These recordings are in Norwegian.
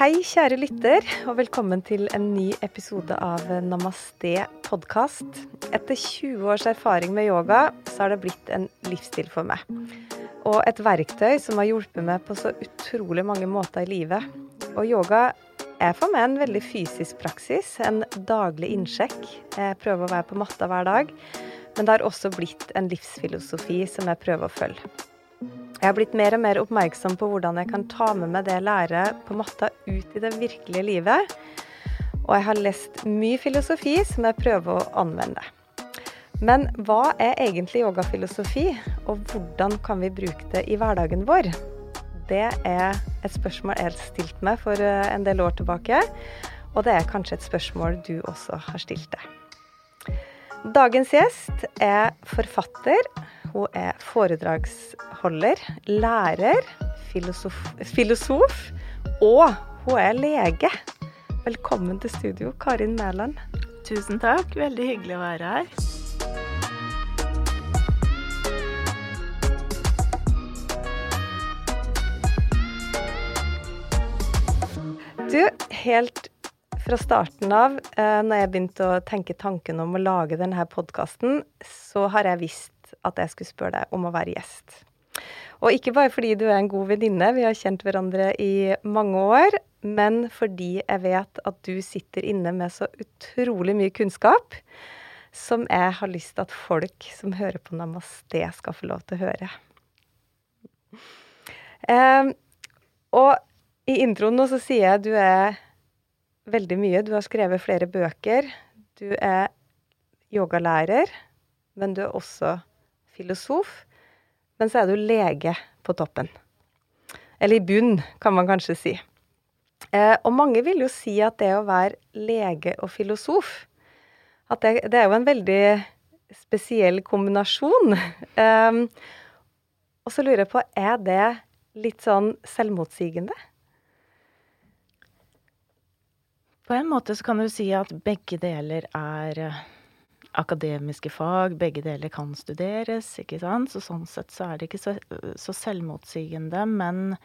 Hei, kjære lytter, og velkommen til en ny episode av Namaste podkast. Etter 20 års erfaring med yoga, så har det blitt en livsstil for meg. Og et verktøy som har hjulpet meg på så utrolig mange måter i livet. Og yoga er for meg en veldig fysisk praksis, en daglig innsjekk. Jeg prøver å være på matta hver dag. Men det har også blitt en livsfilosofi som jeg prøver å følge. Jeg har blitt mer og mer oppmerksom på hvordan jeg kan ta med meg det jeg lærer på matta ut i det virkelige livet. Og jeg har lest mye filosofi som jeg prøver å anvende. Men hva er egentlig yogafilosofi, og hvordan kan vi bruke det i hverdagen vår? Det er et spørsmål jeg har stilt meg for eh, en del år tilbake, og det er kanskje et spørsmål du også har stilt deg. Dagens gjest er forfatter, hun er foredragsholder, lærer, filosof, filosof og hun er lege. Velkommen til studio, Karin Mæland. Tusen takk. Veldig hyggelig å være her. Du, helt fra starten av, eh, når jeg begynte å tenke tanken om å lage denne podkasten, så har jeg visst at jeg skulle spørre deg om å være gjest. Og ikke bare fordi du er en god venninne, vi har kjent hverandre i mange år, men fordi jeg vet at du sitter inne med så utrolig mye kunnskap som jeg har lyst til at folk som hører på Namaste, skal få lov til å høre. Um, og i introen nå så sier jeg at du er veldig mye. Du har skrevet flere bøker. Du er yogalærer, men du er også filosof, men så er du lege på toppen. Eller i bunn, kan man kanskje si. Eh, og mange vil jo si at det å være lege og filosof at det, det er jo en veldig spesiell kombinasjon. Um, og så lurer jeg på, er det litt sånn selvmotsigende? På en måte så kan du si at begge deler er eh, akademiske fag, begge deler kan studeres, ikke sant. Så sånn sett så er det ikke så, så selvmotsigende, men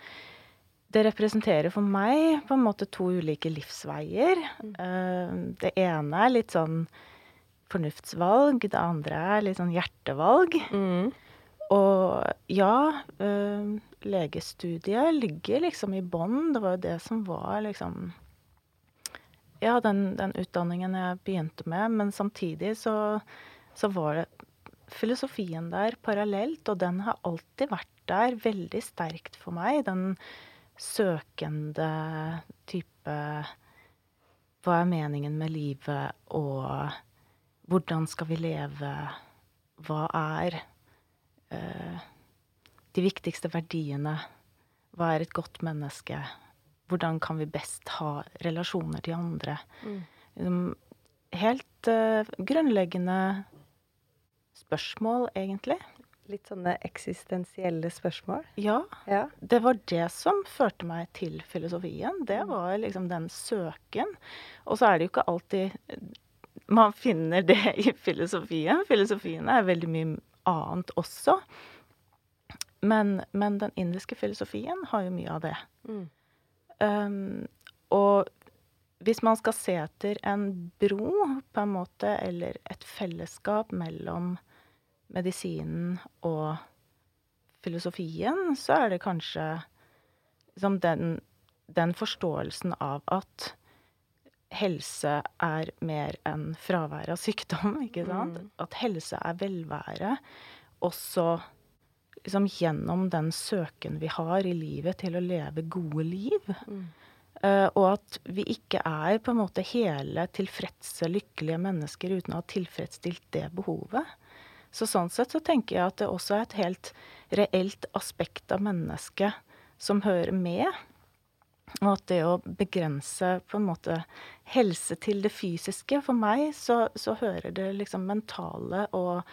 det representerer for meg på en måte to ulike livsveier. Mm. Det ene er litt sånn fornuftsvalg, det andre er litt sånn hjertevalg. Mm. Og ja, legestudiet ligger liksom i bånn. Det var jo det som var liksom ja, den, den, utdanningen jeg begynte med. Men samtidig så, så, var det filosofien der parallelt, og den har alltid vært der veldig sterkt for meg. Den søkende type Hva er meningen med livet, og hvordan skal vi leve? Hva er uh, de viktigste verdiene? Hva er et godt menneske? Hvordan kan vi best ha relasjoner til andre? Mm. Helt uh, grunnleggende spørsmål, egentlig. Litt sånne eksistensielle spørsmål? Ja, ja. Det var det som førte meg til filosofien. Det mm. var liksom den søken. Og så er det jo ikke alltid man finner det i filosofien. Filosofien er veldig mye annet også. Men, men den indiske filosofien har jo mye av det. Mm. Um, og hvis man skal se etter en bro, på en måte, eller et fellesskap mellom medisinen og filosofien, så er det kanskje liksom den, den forståelsen av at helse er mer enn fravær av sykdom, ikke sant? Mm. At helse er velvære. Også liksom gjennom den søken vi har i livet til å leve gode liv. Mm. Uh, og at vi ikke er på en måte hele tilfredse, lykkelige mennesker uten å ha tilfredsstilt det behovet. Så sånn sett så tenker jeg at det også er et helt reelt aspekt av mennesket som hører med. Og at det å begrense på en måte helse til det fysiske For meg så, så hører det liksom mentale og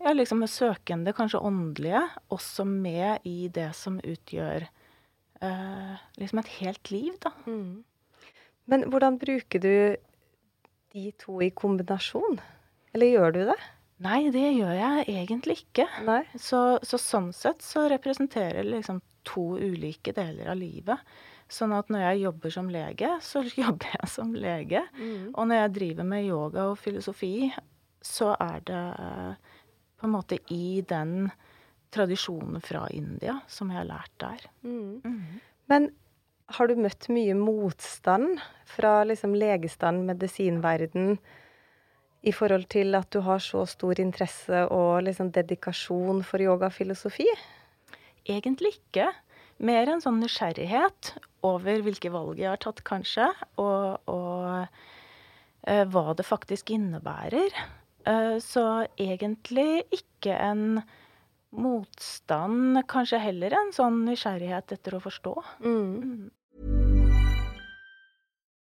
ja, liksom søkende, kanskje åndelige, også med i det som utgjør eh, liksom et helt liv, da. Mm. Men hvordan bruker du de to i kombinasjon? Eller gjør du det? Nei, det gjør jeg egentlig ikke. Så, så sånn sett så representerer det liksom to ulike deler av livet. Sånn at når jeg jobber som lege, så jobber jeg som lege. Mm. Og når jeg driver med yoga og filosofi, så er det eh, på en måte i den tradisjonen fra India som jeg har lært der. Mm. Men har du møtt mye motstand fra liksom legestand, medisinverden, i forhold til at du har så stor interesse og liksom dedikasjon for yoga-filosofi? Egentlig ikke. Mer en sånn nysgjerrighet over hvilke valg jeg har tatt, kanskje, og, og eh, hva det faktisk innebærer. Eh, så egentlig ikke en motstand, kanskje heller en sånn nysgjerrighet etter å forstå. Mm.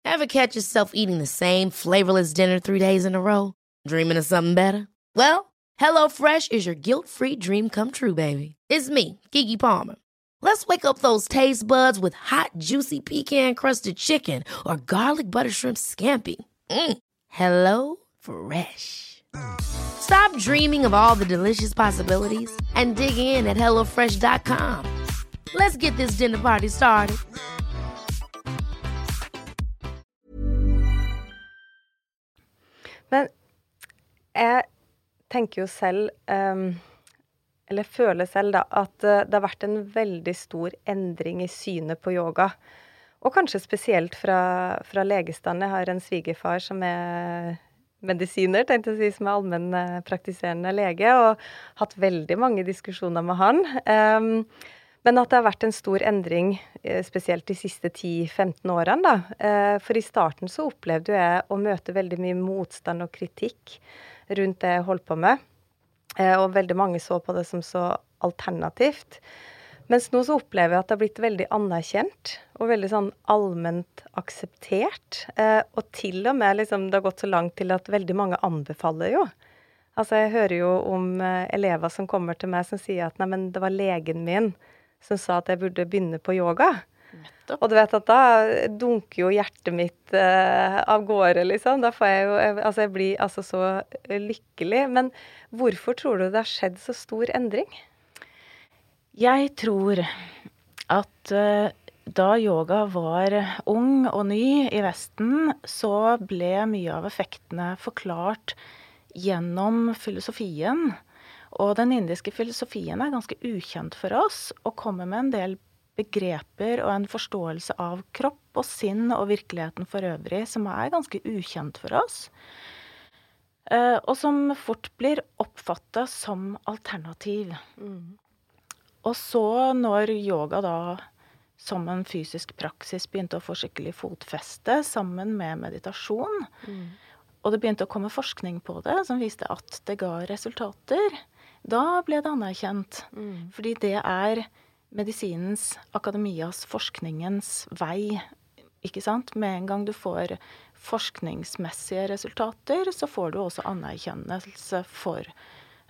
Ever catch yourself eating the same flavorless dinner three days in a row? Dreaming of something better? Well, HelloFresh is your guilt-free dream come true, baby. It's me, Kiki Palmer. Let's wake up those taste buds with hot, juicy pecan-crusted chicken or garlic butter shrimp scampi. Mm. Hello Fresh. Stop dreaming of all the delicious possibilities and dig in at HelloFresh.com. Let's get this dinner party started. Men jeg tenker jo selv um, Eller føler selv, da, at uh, det har vært en veldig stor endring i synet på yoga. Og kanskje spesielt fra, fra legestanden. Jeg har en svigerfar som er medisiner, tenkte jeg å si, som er allmennpraktiserende lege, og hatt veldig mange diskusjoner med han. Um, men at det har vært en stor endring, eh, spesielt de siste 10-15 årene. da. Eh, for i starten så opplevde jeg å møte veldig mye motstand og kritikk rundt det jeg holdt på med. Eh, og veldig mange så på det som så alternativt. Mens nå så opplever jeg at det har blitt veldig anerkjent og veldig sånn allment akseptert. Og til og med liksom det har gått så langt til at veldig mange anbefaler jo. Altså jeg hører jo om elever som kommer til meg som sier at nei, men det var legen min som sa at jeg burde begynne på yoga. Nettopp. Og du vet at da dunker jo hjertet mitt eh, av gårde, liksom. Da får jeg jo jeg, Altså, jeg blir altså så lykkelig. Men hvorfor tror du det har skjedd så stor endring? Jeg tror at eh, da yoga var ung og ny i Vesten, så ble mye av effektene forklart gjennom filosofien. Og den indiske filosofien er ganske ukjent for oss, og kommer med en del begreper og en forståelse av kropp og sinn og virkeligheten for øvrig som er ganske ukjent for oss. Eh, og som fort blir oppfatta som alternativ. Og så, når yoga da som en fysisk praksis begynte å få skikkelig fotfeste sammen med meditasjon, og det begynte å komme forskning på det som viste at det ga resultater, da ble det anerkjent. Fordi det er medisinens, akademias, forskningens vei. Ikke sant? Med en gang du får forskningsmessige resultater, så får du også anerkjennelse for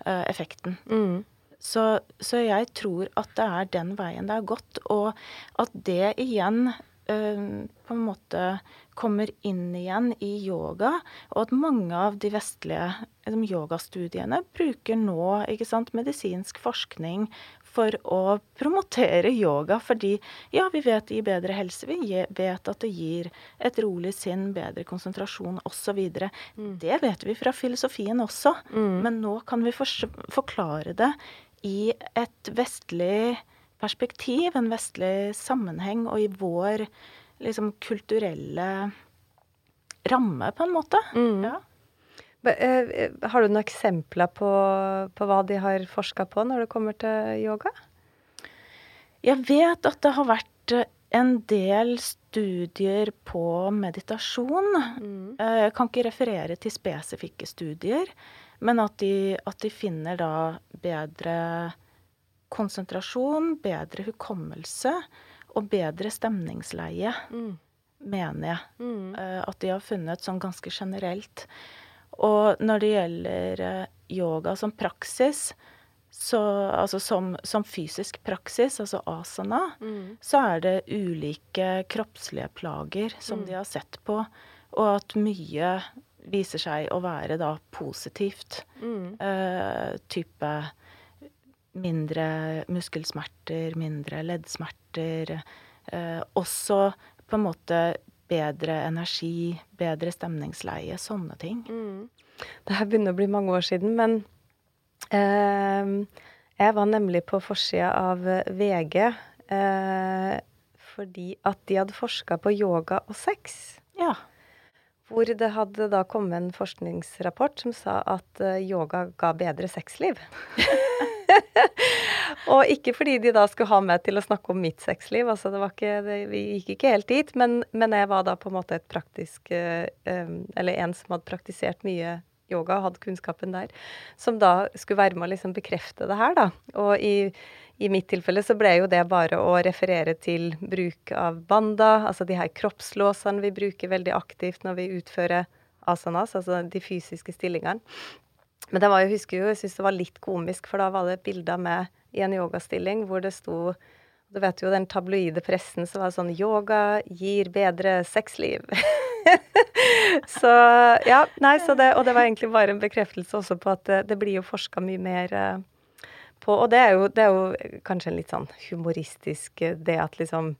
uh, effekten. Mm. Så, så, jeg tror at det er den veien det har gått, og at det igjen uh, på en måte kommer inn igjen i yoga, og at mange av de vestlige liksom, yogastudiene bruker nå sant, medisinsk forskning for å promotere yoga, fordi ja, vi vet det gir bedre helse, vi vet at det gir et rolig sinn, bedre konsentrasjon osv. Mm. Det vet vi fra filosofien også, mm. men nå kan vi forklare det i et vestlig perspektiv, en vestlig sammenheng, og i vår liksom kulturelle ramme, på en måte. Mm. Ja. Har du noen eksempler på, på hva de har forska på når det kommer til yoga? Jeg vet at det har vært en del studier på meditasjon. Mm. Jeg kan ikke referere til spesifikke studier, men at de, at de finner da bedre konsentrasjon, bedre hukommelse og bedre stemningsleie, mm. mener jeg. Mm. At de har funnet sånn ganske generelt. Og når det gjelder yoga som praksis, så, altså som, som, fysisk praksis, altså asana, mm. så er det ulike kroppslige plager som mm. de har sett på. Og at mye viser seg å være da positivt. Mm. Uh, type mindre muskelsmerter, mindre leddsmerter. Uh, også på en måte bedre energi, bedre stemningsleie, sånne ting. Mm. Det her begynner å bli mange år siden, men uh, jeg var nemlig på forsida av VG eh, fordi at de hadde forska på yoga og sex. Ja. Hvor det hadde da kommet en forskningsrapport som sa at eh, yoga ga bedre sexliv. og ikke fordi de da skulle ha meg til å snakke om mitt sexliv, altså det var ikke, det, vi gikk ikke helt dit, men, men, jeg var da på en måte et praktisk um, Eller en som hadde praktisert mye yoga og hadde kunnskapen der, som da skulle være med å liksom bekrefte det her, da. Og i, i mitt tilfelle så ble jo det bare å referere til bruk av banda, altså de her kroppslåsene vi bruker veldig aktivt når vi utfører asanas, altså de fysiske stillingene. Men det var, jeg husker jo, jeg syns det var litt komisk, for da var det bilder med i en yogastilling hvor det sto Du vet jo den tabloide pressen som var sånn Yoga gir bedre sexliv. så ja, nei, så det, Og det var egentlig bare en bekreftelse også på at det, det blir jo forska mye mer uh, på Og det er, jo, det er, jo, kanskje en litt sånn humoristisk eh, Det at liksom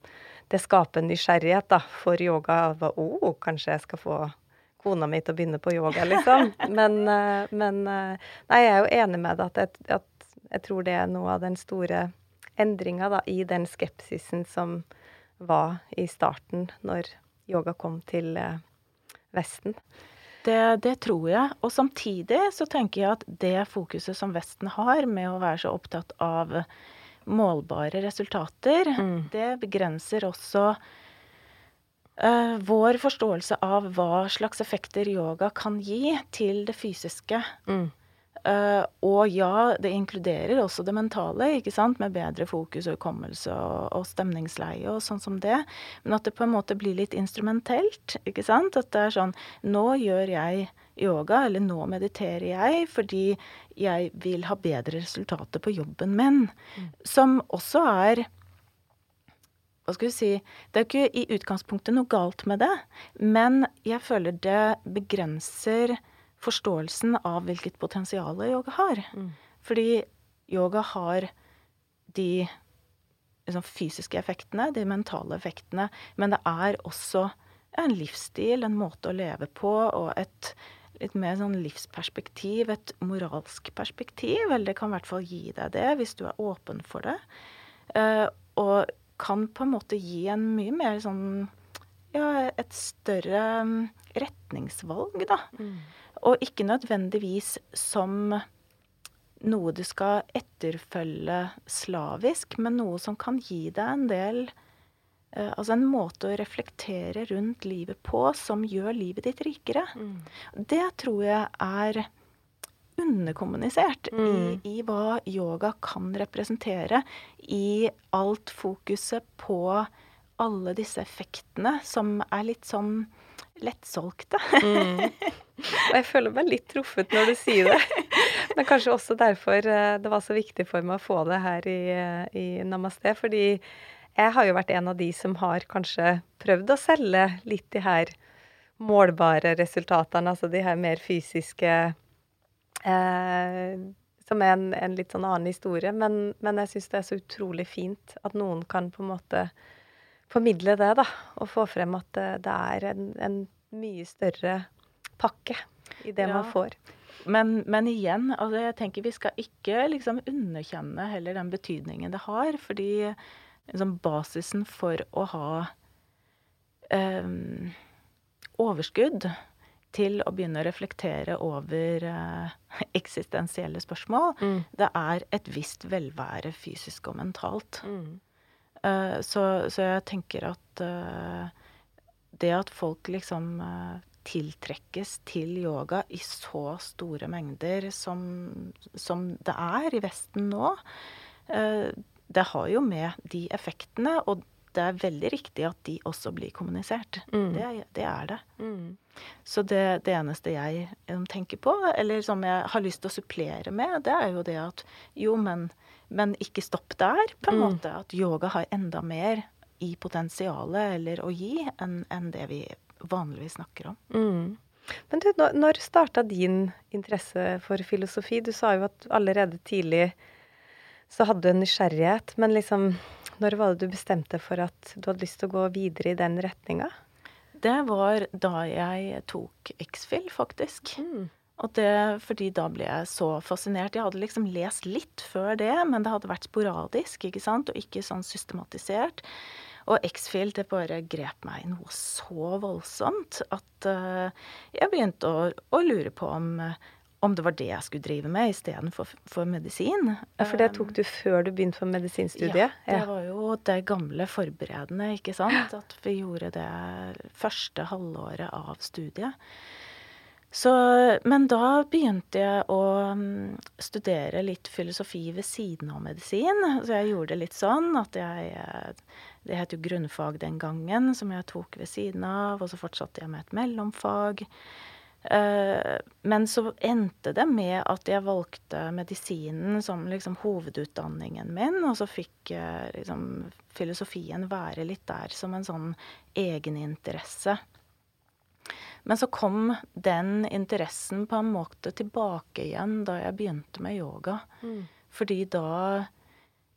Det skaper en nysgjerrighet da, for yoga. Å, oh, kanskje jeg skal få kona mi til å begynne på yoga, liksom. Men, men Nei, jeg er jo enig med deg at, jeg, at jeg tror det er noe av den store endringa da, i den skepsisen som var i starten, når yoga kom til uh, Vesten. Det, det, tror jeg. Og samtidig så tenker jeg at det fokuset som Vesten har med å være så opptatt av målbare resultater, mm. det begrenser også uh, vår forståelse av hva slags effekter yoga kan gi til det fysiske. Mm. Uh, og ja, det inkluderer også det mentale, ikke sant, med bedre fokus og hukommelse og, og, stemningsleie og sånn som det. Men at det på en måte blir litt instrumentelt, ikke sant. At det er sånn Nå gjør jeg yoga, eller nå mediterer jeg fordi jeg vil ha bedre resultater på jobben min. Mm. Som også er hva skal vi si Det er ikke i utgangspunktet noe galt med det, men jeg føler det begrenser forståelsen av hvilket potensial yoga har. Mm. Fordi yoga har de liksom, fysiske effektene, de mentale effektene, men det er også en livsstil, en måte å leve på, og et litt mer sånn livsperspektiv, et moralsk perspektiv. Eller det kan i hvert fall gi deg det, hvis du er åpen for det. Uh, og kan på en måte gi en mye mer sånn Ja, et større mm, retningsvalg, da. Mm. Og ikke nødvendigvis som noe du skal etterfølge slavisk, men noe som kan gi deg en del uh, Altså en måte å reflektere rundt livet på som gjør livet ditt rikere. Mm. Det tror jeg er underkommunisert mm. i, i, hva yoga kan representere, i alt fokuset på alle disse effektene som er litt sånn lettsolgte. mm. Og jeg føler meg litt truffet når du sier det. Men kanskje også derfor eh, det var så viktig for meg å få det her i, eh, i Namaste. Fordi jeg har jo vært en av de som har kanskje prøvd å selge litt de her målbare resultatene, altså de her mer fysiske eh, Som er en, en, litt sånn annen historie. Men, men jeg syns det er så utrolig fint at noen kan på en måte formidle det, da. Og få frem at det, det er en, en mye større pakke i det ja. man får. Men, men, igjen, altså jeg tenker vi skal ikke liksom underkjenne heller den betydningen det har. Fordi liksom basisen for å ha um, overskudd til å begynne å reflektere over uh, eksistensielle spørsmål, mm. det er et visst velvære fysisk og mentalt. Mm. Uh, så, så, jeg tenker at uh, det at folk liksom tiltrekkes til yoga i så store mengder som, som det er i Vesten nå, eh, det har jo med de effektene, og det er veldig riktig at de også blir kommunisert. Mm. Det, det, er det. Mm. Så det, det, eneste jeg eh, tenker på, eller som jeg har lyst til å supplere med, det er jo det at jo, men, men ikke stopp der, på en mm. måte. At yoga har enda mer i potensialet eller å gi enn en det vi vanligvis snakker om. Mm. Men du, når starta din interesse for filosofi? Du sa jo at allerede tidlig så hadde du en nysgjerrighet. Men liksom, når var det du bestemte for at du hadde lyst til å gå videre i den retninga? Det var da jeg tok X-Fill, faktisk. Mm. Og det fordi da ble jeg så fascinert. Jeg hadde liksom lest litt før det, men det hadde vært sporadisk, ikke sant, og ikke sånn systematisert. Og X-FIL det bare grep meg noe så voldsomt at uh, jeg begynte å, å lure på om, om det var det jeg skulle drive med istedenfor for medisin. Ja, For det tok du før du begynte på medisinstudiet? Ja, det var jo det gamle forberedende, ikke sant. At vi gjorde det første halvåret av studiet. Så, men da begynte jeg å um, studere litt filosofi ved siden av medisin. Så jeg gjorde det litt sånn at jeg eh, Det het jo grunnfag den gangen, som jeg tok ved siden av. Og så fortsatte jeg med et mellomfag. Uh, men så endte det med at jeg valgte medisinen som liksom hovedutdanningen min. Og så fikk uh, liksom filosofien være litt der som en sånn egeninteresse. Men så kom den interessen på en måte tilbake igjen da jeg begynte med yoga. Mm. Fordi da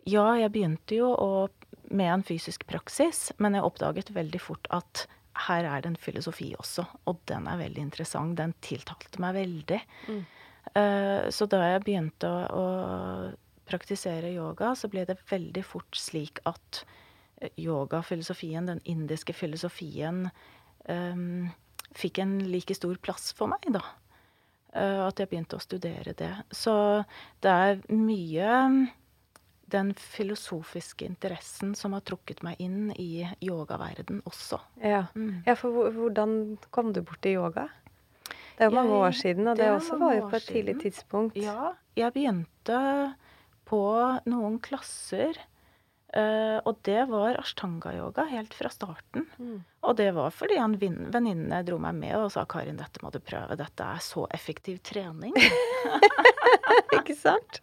Ja, jeg begynte jo å, med en fysisk praksis, men jeg oppdaget veldig fort at her er det en filosofi også, og den er veldig interessant. Den tiltalte meg veldig. Mm. Uh, så da jeg begynte å, å praktisere yoga, så ble det veldig fort slik at yoga-filosofien, den indiske filosofien um, fikk en like stor plass for meg, da. Uh, at jeg begynte å studere det. Så det er mye den filosofiske interessen som har trukket meg inn i yogaverden også. Ja, mm. ja for hvordan kom du bort til yoga? Det er jo mange år siden, og det, det også var jo på et tidlig tidspunkt. Ja, jeg begynte på noen klasser Uh, og det var ashtanga-yoga helt fra starten. Mm. Og det var fordi en venninne dro meg med og sa Karin, dette må du prøve. Dette er så effektiv trening. Ikke sant?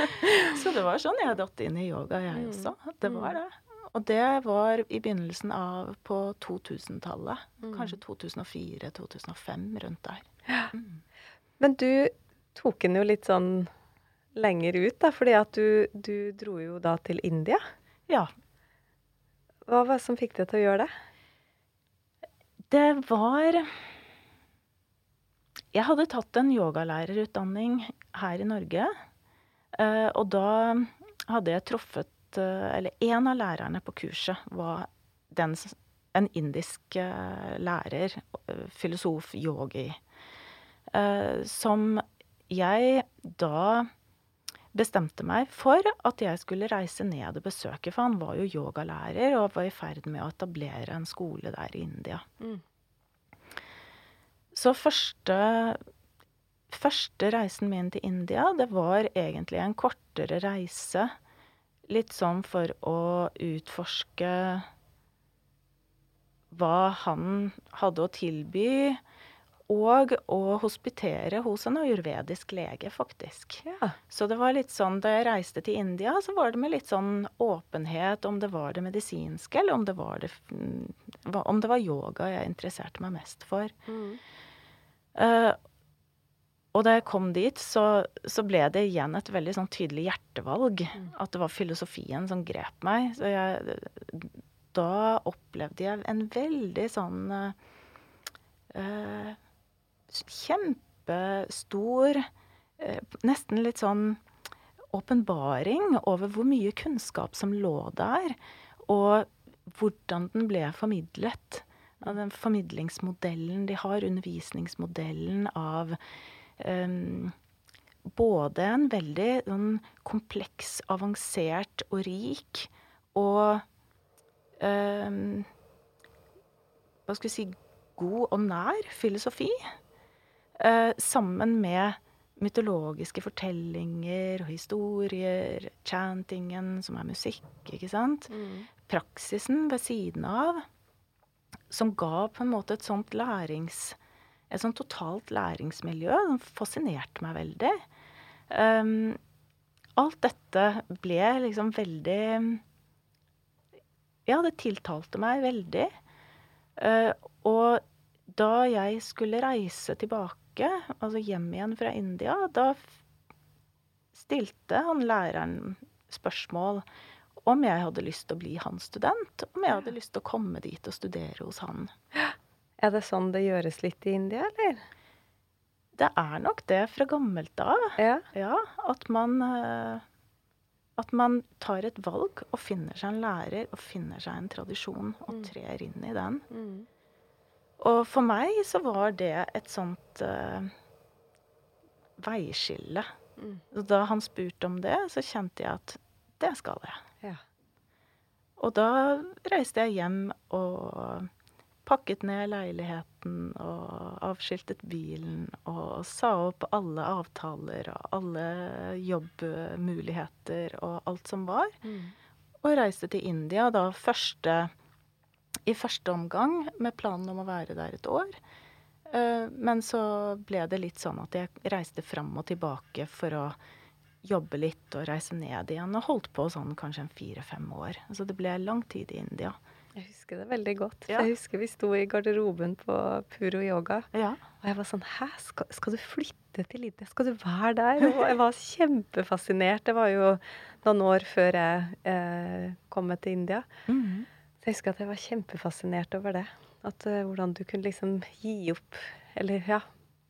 så det var sånn jeg datt inn i yoga, jeg mm. også. Det var mm. det. Og det var i begynnelsen av på 2000-tallet. Mm. Kanskje 2004-2005, rundt der. Mm. Men du tok den jo litt sånn lenger ut, da, fordi at du, du dro jo da til India. Ja. Hva var det som fikk deg til å gjøre det? Det var Jeg hadde tatt en yogalærerutdanning her i Norge. Eh, og da hadde jeg truffet eh, Eller en av lærerne på kurset var den, en indisk eh, lærer, filosof, yogi, som jeg da bestemte meg for at jeg skulle reise ned og besøke, for han var jo yogalærer og var i ferd med å etablere en skole der i India. Mm. Så første, første reisen min til India, det var egentlig en kortere reise. Litt sånn for å utforske hva han hadde å tilby og å hospitere hos en ayurvedisk lege, faktisk. Ja. Så det var litt sånn da jeg reiste til India, så var det med litt sånn åpenhet om det var det medisinske, eller om det var, det, om det var yoga jeg interesserte meg mest for. Mm. Uh, og da jeg kom dit, så, så, ble det igjen et veldig sånn tydelig hjertevalg. Mm. At det var filosofien som grep meg. Så jeg, da opplevde jeg en veldig sånn uh, kjempestor eh, Nesten litt sånn åpenbaring over hvor mye kunnskap som lå der, og hvordan den ble formidlet. Av den formidlingsmodellen de har, undervisningsmodellen av um, både en veldig sånn kompleks, avansert og rik og um, Hva skal vi si god og nær filosofi. Eh, sammen med mytologiske fortellinger og historier, chantingen, som er musikk, ikke sant. Mm. Praksisen ved siden av, som ga på en måte et sånt lærings... Et sånt totalt læringsmiljø som fascinerte meg veldig. Um, alt dette ble liksom veldig Ja, det tiltalte meg veldig. Uh, og da jeg skulle reise tilbake, altså hjem igjen fra India, da stilte han læreren spørsmål om jeg hadde lyst til å bli hans student, om jeg hadde lyst til å komme dit og studere hos han. Er det sånn det gjøres litt i India, eller? Det er nok det fra gammelt av. Ja. Ja, at man eh, At man tar et valg og finner seg en lærer og finner seg en tradisjon og Mm. trer inn i den. Mm. Og for meg så var det et sånt uh, veiskille. Mm. Så Da han spurte om det, så kjente jeg at det skal jeg. Ja. Og da reiste jeg hjem og pakket ned leiligheten og avskiltet bilen og sa opp alle avtaler og alle jobbmuligheter og alt som var. Mm. Og reiste til India da første i første omgang med planen om å være der et år. Eh, Men så ble det litt sånn at jeg reiste fram og tilbake for å jobbe litt og reise ned igjen. Og holdt på sånn kanskje en fire-fem år. Så det ble lang tid i India. Jeg husker det veldig godt. Ja. Jeg husker vi sto i garderoben på Puro Yoga, Ja. og jeg var sånn Hæ, skal, skal du flytte til India? Skal du være der? Og jeg var kjempefascinert. Det var jo noen år før jeg eh, kom til India. Mhm. Så jeg husker at jeg var kjempefascinert over det. At uh, hvordan du kunne liksom gi opp, eller ja,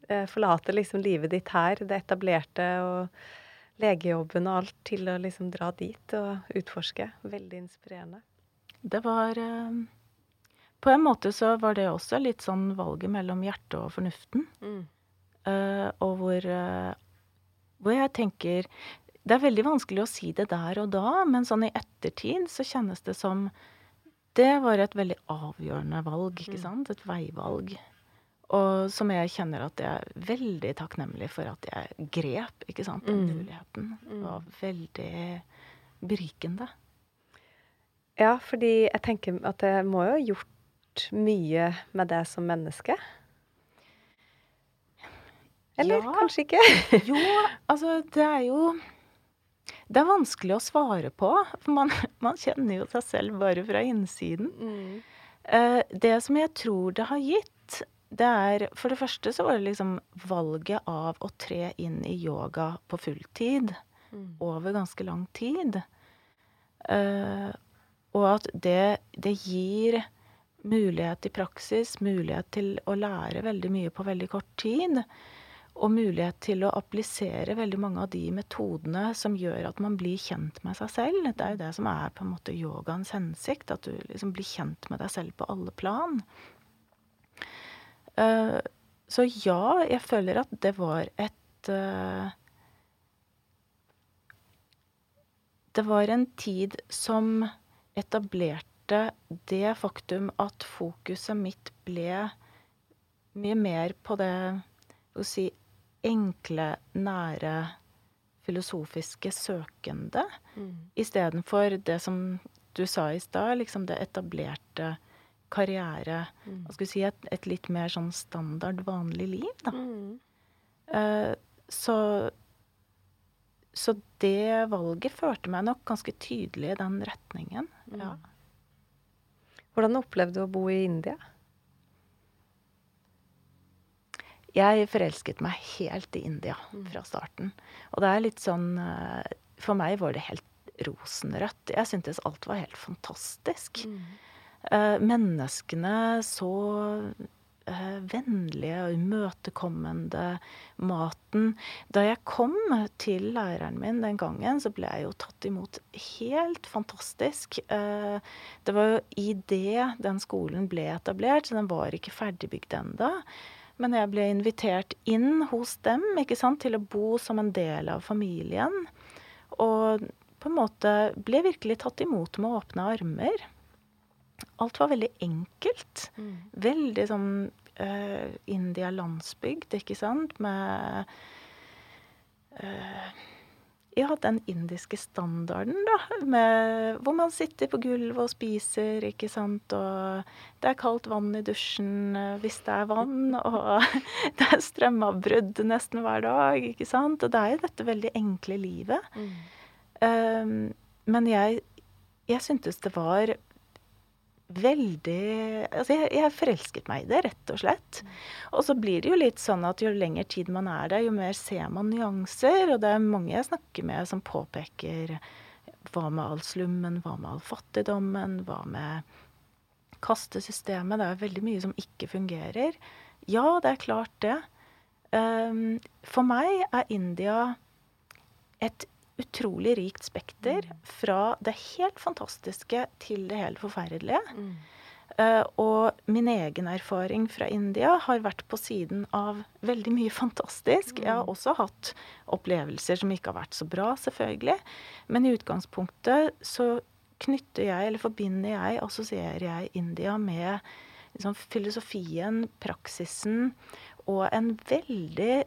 eh, forlate liksom livet ditt her, det etablerte og legejobben og alt, til å liksom dra dit og utforske. Veldig inspirerende. Det var uh, På en måte så var det også litt sånn valget mellom hjertet og fornuften. Eh, og hvor, hvor jeg tenker Det er veldig vanskelig å si det der og da, men sånn i ettertid så kjennes det som Det var et veldig avgjørende valg, ikke Mm. sant? Et veivalg. Og som jeg kjenner at jeg er veldig takknemlig for at jeg grep, ikke sant, den Mm. muligheten. Det Mm. var veldig berikende. Ja, fordi jeg tenker at det må jo ha gjort mye med deg som menneske. Eller Ja. kanskje ikke? Jo, altså det er jo Det er vanskelig å svare på, for man, man kjenner jo seg selv bare fra innsiden. Mm. det som jeg tror det har gitt, det er For det første så var det liksom valget av å tre inn i yoga på fulltid Mm. over ganske lang tid. Eh, og at det, det gir mulighet i praksis, mulighet til å lære veldig mye på veldig kort tid. Og mulighet til å applisere veldig mange av de metodene som gjør at man blir kjent med seg selv. Det er jo det som er på en måte yogaens hensikt, at du liksom blir kjent med deg selv på alle plan. Eh, så ja, jeg føler at det var et eh, Det var en tid som etablerte det faktum at fokuset mitt ble mye mer på det å si enkle, nære, filosofiske søkende, istedenfor det som du sa i stad, liksom det etablerte karriere Hva skal vi si et, et litt mer sånn standard, vanlig liv, da. Mm. Eh, så så det valget førte meg nok ganske tydelig i den retningen. Ja. Hvordan opplevde du å bo i India? Jeg forelsket meg helt i India fra starten. Og det er litt sånn eh, For meg var det helt rosenrødt. Jeg syntes alt var helt fantastisk. Eh, menneskene så eh, vennlige og imøtekommende. Maten. Da jeg kom til læreren min den gangen, så ble jeg jo tatt imot helt fantastisk. Eh, det var jo i det den skolen ble etablert, så den var ikke ferdigbygd ennå. Men jeg ble invitert inn hos dem ikke sant, til å bo som en del av familien. Og på en måte ble virkelig tatt imot med åpne armer. Alt var veldig enkelt. Veldig sånn uh, India-landsbygd, ikke sant, med eh, ja, den indiske standarden, da. Med, hvor man sitter på gulvet og spiser, ikke sant. Og det er kaldt vann i dusjen eh, hvis det er vann. Og det er strømavbrudd nesten hver dag, ikke sant. Og det er jo dette veldig enkle livet. Um, men jeg, jeg syntes det var veldig Altså, jeg, jeg forelsket meg i det, rett og slett. Og så blir det jo litt sånn at jo lengre tid man er der, jo mer ser man nyanser. Og det er mange jeg snakker med som påpeker hva med all slummen, hva med all fattigdommen, hva med kastesystemet? Det er veldig mye som ikke fungerer. Ja, det er klart det. Um, for meg er India et utrolig rikt spekter. Fra det helt fantastiske til det helt forferdelige. Mm. Uh, og min egen erfaring fra India har vært på siden av veldig mye fantastisk. Jeg har mm. også hatt opplevelser som ikke har vært så bra, selvfølgelig. Men i utgangspunktet så knytter jeg, eller forbinder jeg, assosierer jeg India med liksom, filosofien, praksisen og en veldig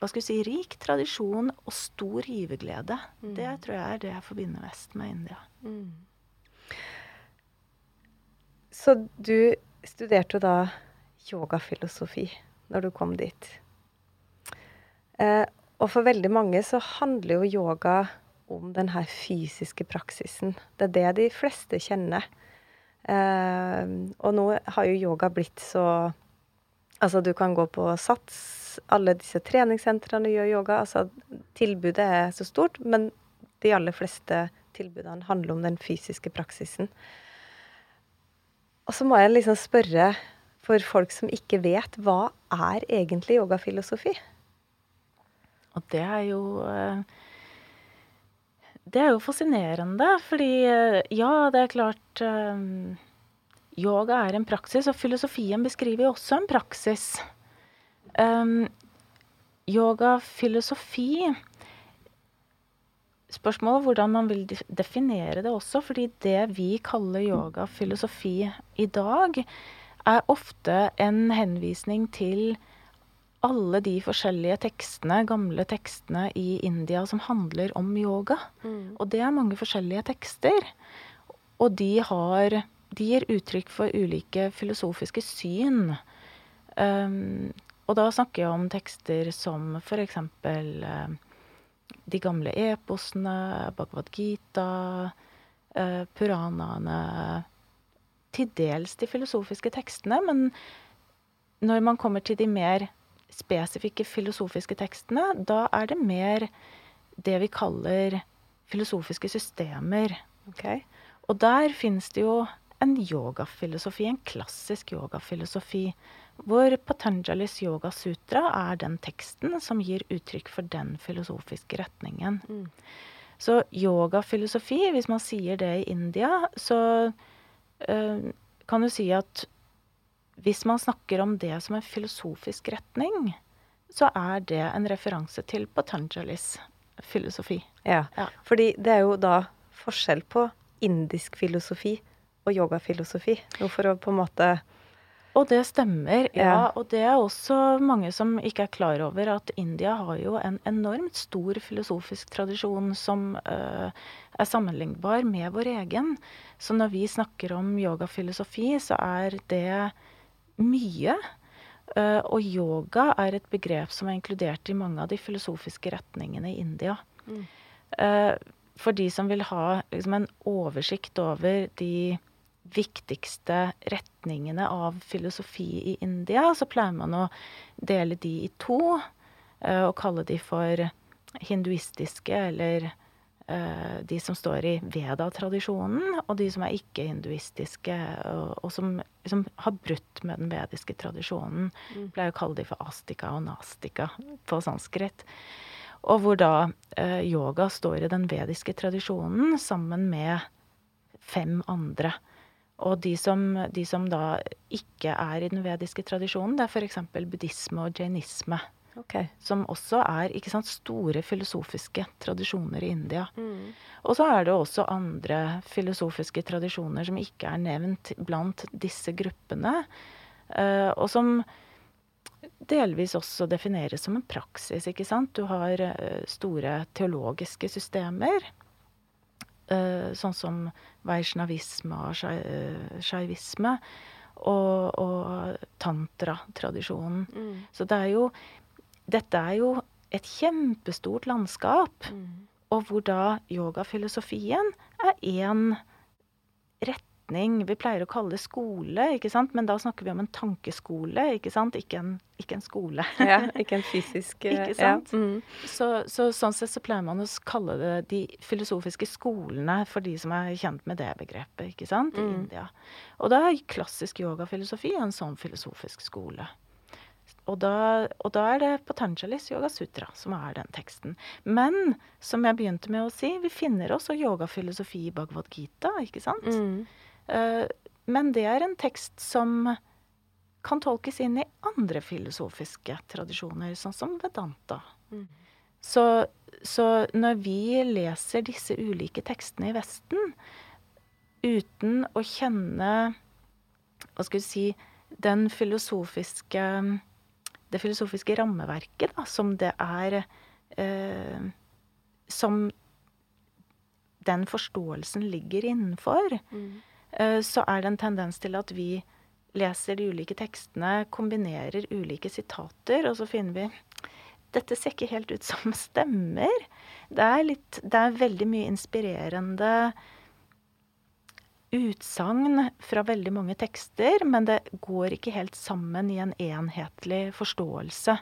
hva skal vi si, rik tradisjon og stor giverglede. Mm. Det tror jeg er det jeg forbinder mest med India. Mm. Så du studerte da yogafilosofi når du kom dit. Eh, og for veldig mange så handler jo yoga om den her fysiske praksisen. Det er det de fleste kjenner. Eh, og nå har jo yoga blitt så Altså, du kan gå på Sats, alle disse treningssentrene gjør yoga. Altså, tilbudet er så stort, men de aller fleste tilbudene handler om den fysiske praksisen. Og så må jeg liksom spørre, for folk som ikke vet, hva er egentlig yogafilosofi? Og det er jo eh, Det er jo fascinerende, fordi eh, ja, det er klart eh, yoga er en praksis, og filosofien beskriver jo også en praksis. Um, yoga, filosofi Spørsmålet hvordan man vil definere det også, fordi det vi kaller yoga, filosofi i dag, er ofte en henvisning til alle de forskjellige tekstene, gamle tekstene i India som handler om yoga. Mm. Og det er mange forskjellige tekster. Og de har de gir uttrykk for ulike filosofiske syn. Um, og da snakker jeg om tekster som f.eks. Uh, de gamle eposene, Bhagavad Gita, uh, puranaene Til dels de filosofiske tekstene, men når man kommer til de mer spesifikke filosofiske tekstene, da er det mer det vi kaller filosofiske systemer. Okay. Og der finnes det jo en yogafilosofi, en klassisk yogafilosofi, hvor Patanjalis Yoga Sutra er den teksten som gir uttrykk for den filosofiske retningen. Mm. Så yogafilosofi, hvis man sier det i India, så øh, kan du si at hvis man snakker om det som en filosofisk retning, så er det en referanse til Patanjalis filosofi. Ja, ja. fordi det er jo da forskjell på indisk filosofi og yogafilosofi. For å på en måte og det stemmer, ja. Og det er også mange som ikke er klar over at India har jo en enormt stor filosofisk tradisjon som uh, er sammenlignbar med vår egen. Så når vi snakker om yogafilosofi, så er det mye. Uh, og yoga er et begrep som er inkludert i mange av de filosofiske retningene i India. Mm. Uh, for de som vil ha liksom, en oversikt over de viktigste retningene av filosofi i India, så pleier man å dele de i to uh, og kalle de for hinduistiske, eller uh, de som står i Veda-tradisjonen, og de som er ikke-hinduistiske, og, og, som som, har brutt med den vediske tradisjonen. Mm. Pleier å kalle de for astika og nastika på sanskrit. Og hvor da uh, yoga står i den vediske tradisjonen sammen med fem andre og de som, de som, da ikke er i den vediske tradisjonen, det er f.eks. buddhisme og jainisme. Okay. Som også er sant, store filosofiske tradisjoner i India. Mm. Og så er det også andre filosofiske tradisjoner som ikke er nevnt blant disse gruppene. Uh, og som delvis også defineres som en praksis. ikke sant? Du har uh, store teologiske systemer sånn som vaishnavisme og shaivisme. Og, og tantra-tradisjonen. Mm. Så det er jo Dette er jo et kjempestort landskap. Mm. Og hvor da yogafilosofien er én retning retning. Vi pleier å kalle det skole, ikke sant? men da snakker vi om en tankeskole, ikke sant? Ikke en, ikke en skole. ja, ikke en fysisk Ikke sant? Ja. Mm. Så, så, sånn sett så pleier man å kalle det de filosofiske skolene for de som er kjent med det begrepet, ikke sant, i mm. India. Og da er klassisk yogafilosofi en sånn filosofisk skole. Og da, og da, er det Patanjalis Yoga Sutra som er den teksten. Men som jeg begynte med å si, vi finner også yogafilosofi i Bhagavad Gita, ikke sant? Mm. Uh, men det er en tekst som kan tolkes inn i andre filosofiske tradisjoner, sånn som Vedanta. Mm. Så, så, når vi leser disse ulike tekstene i Vesten uten å kjenne Hva skal vi si Den filosofiske det filosofiske rammeverket da, som det er eh, Som den forståelsen ligger innenfor, mm. Eh, så er det en tendens til at vi leser de ulike tekstene, kombinerer ulike sitater, og så finner vi dette ser ikke helt ut som stemmer. Det er, litt, det er veldig mye inspirerende utsagn fra veldig mange tekster, men det går ikke helt sammen i en enhetlig forståelse.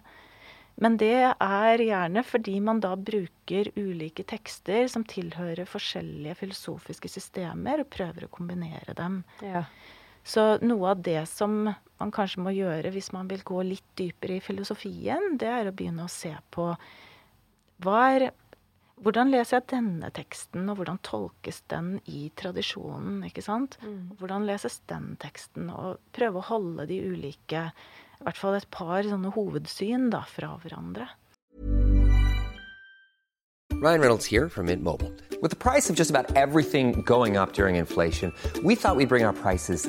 Men det er gjerne fordi man da bruker ulike tekster som tilhører forskjellige filosofiske systemer, og prøver å kombinere dem. Ja. Så noe av det som man kanskje må gjøre hvis man vil gå litt dypere i filosofien, det er å begynne å se på er hvordan leser jeg denne teksten, og hvordan tolkes den i tradisjonen? ikke sant? Mm. Hvordan leses den teksten? Og prøve å holde de ulike, i hvert fall et par sånne hovedsyn da, fra hverandre. Ryan Reynolds here from Mint Mobile. With the price of just about everything going up during inflation, we thought we'd bring our prices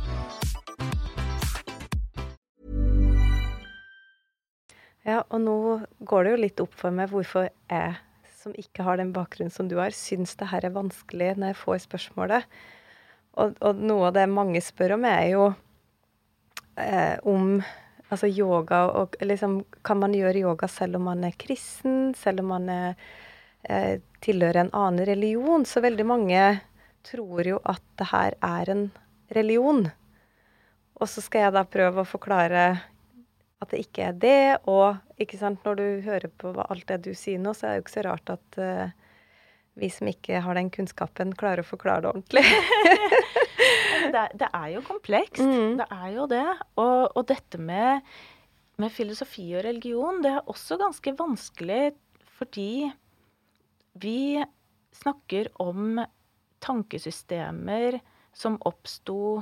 Ja, og nå går det jo litt opp for meg hvorfor jeg som ikke har den bakgrunnen som du har, syns det her er vanskelig når jeg får spørsmålet. Og, og noe av det mange spør om, er jo eh, om altså yoga og liksom Kan man gjøre yoga selv om man er kristen, selv om man er, eh, tilhører en annen religion? Så veldig mange tror jo at det her er en religion. Og så skal jeg da prøve å forklare at det ikke er det. Og ikke sant, når du hører på alt det du sier nå, så er det jo ikke så rart at uh, vi som ikke har den kunnskapen, klarer å forklare det ordentlig. det, det, er jo komplekst. Mm. Det er jo det. Og, og dette med, med, filosofi og religion, det er også ganske vanskelig fordi vi snakker om tankesystemer som oppsto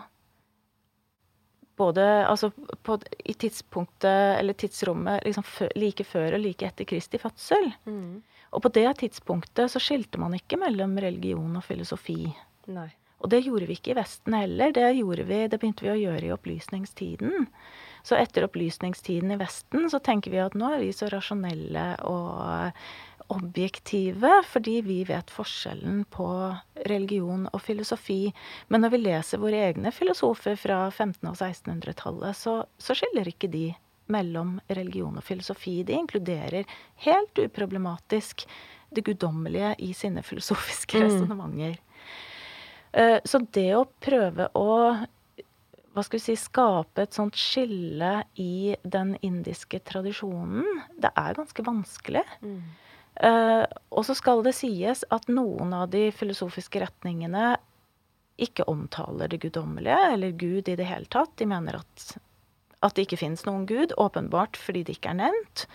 både altså på, i tidspunktet eller tidsrommet liksom før, like før og like etter Kristi fødsel. Mm. Og på det tidspunktet så skilte man ikke mellom religion og filosofi. Nei. Og det gjorde vi ikke i Vesten heller. Det, vi, det begynte vi å gjøre i opplysningstiden. Så etter opplysningstiden i Vesten så tenker vi at nå er vi så rasjonelle og objektive fordi vi vet forskjellen på religion og filosofi. Men når vi leser våre egne filosofer fra 1500- og 1600-tallet, så, så skiller ikke de mellom religion og filosofi. De inkluderer helt uproblematisk det guddommelige i sine filosofiske mm. resonnementer. Uh, så det å prøve å hva skal vi si, skape et sånt skille i den indiske tradisjonen, det er ganske vanskelig. Mm. Uh, og så skal det sies at noen av de filosofiske retningene ikke omtaler det guddommelige, eller Gud i det hele tatt. De mener at, at det ikke finnes noen Gud, åpenbart fordi det ikke er nevnt.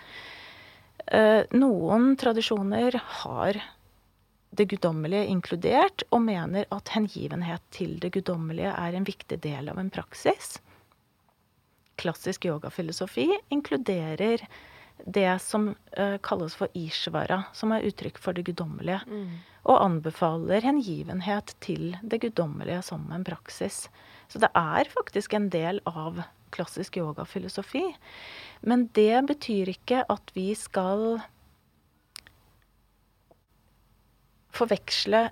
Eh, noen tradisjoner har det guddommelige inkludert, og mener at hengivenhet til det guddommelige er en viktig del av en praksis. Klassisk yogafilosofi inkluderer det som uh, kalles for ishvara, som er uttrykk for det guddommelige, mm. og anbefaler hengivenhet til det guddommelige som en praksis. Så det er faktisk en del av klassisk yogafilosofi. Men det betyr ikke at vi skal forveksle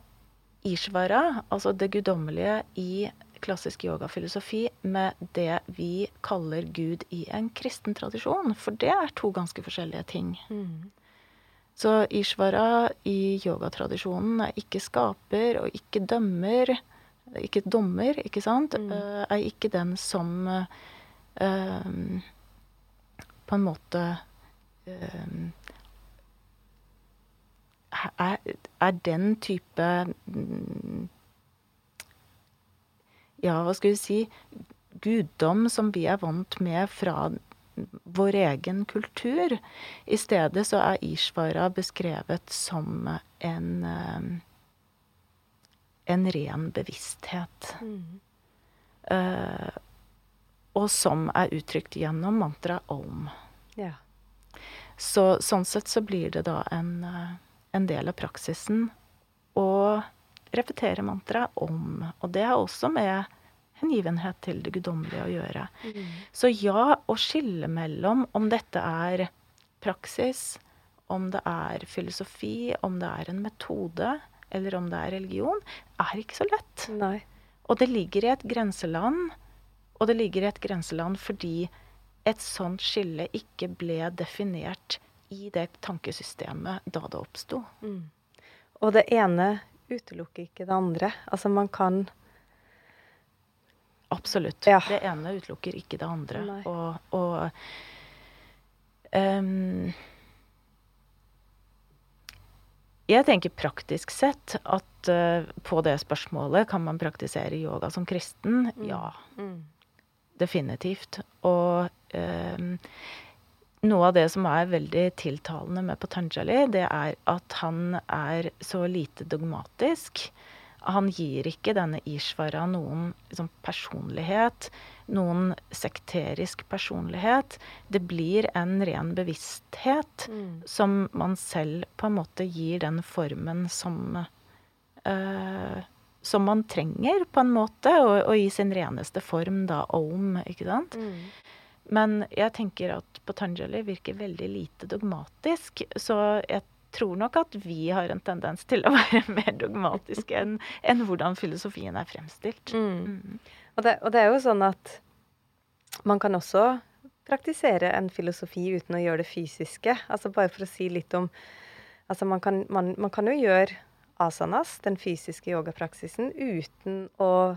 ishvara, altså det guddommelige i klassisk yogafilosofi, med det vi kaller Gud i en kristen tradisjon. For det er to ganske forskjellige ting. Mm. Så ishvara i yogatradisjonen er ikke skaper og ikke dømmer. Ikke dommer, ikke sant? Mm. Uh, er ikke den som uh, på en måte uh, er, er, den type mm, Ja, hva skal vi si Guddom som vi er vant med fra vår egen kultur. I stedet så er Ishvara beskrevet som en eh, en ren bevissthet. Mm. Uh, og som er uttrykt gjennom mantraet om. Ja. Så sånn sett så blir det da en uh, en del av praksisen å repetere mantraet om. Og det har også med hengivenhet til det guddommelige å gjøre. Mm. Så ja, å skille mellom om dette er praksis, om det er filosofi, om det er en metode, eller om det er religion, er ikke så lett. Nei. Og det ligger i et grenseland. Og det ligger i et grenseland fordi et sånt skille ikke ble definert i det tankesystemet da det oppsto. Mm. Og det ene utelukker ikke det andre. Altså man kan Absolutt. Ja. Det ene utelukker ikke det andre. Nei. Og, og um, Jeg tenker praktisk sett at uh, på det spørsmålet kan man praktisere yoga som kristen. Mm. Ja. Mm. Definitivt. Og um, noe av det som er veldig tiltalende med Patanjali, det er at han er så lite dogmatisk. Han gir ikke denne Ishvara noen liksom, personlighet, noen sekterisk personlighet. Det blir en ren bevissthet mm. som man selv på en måte gir den formen som uh, som man trenger, på en måte, og, og, i sin reneste form, da, om, ikke sant. Mm. Men jeg tenker at Patanjali virker veldig lite dogmatisk. Så jeg tror nok at vi har en tendens til å være mer dogmatiske enn, enn hvordan filosofien er fremstilt. Mm. Mm. Og, det, og, det, er jo sånn at man kan også praktisere en filosofi uten å gjøre det fysiske. Altså bare for å si litt om Altså man kan, man, man kan jo gjøre asanas, den fysiske yogapraksisen, uten å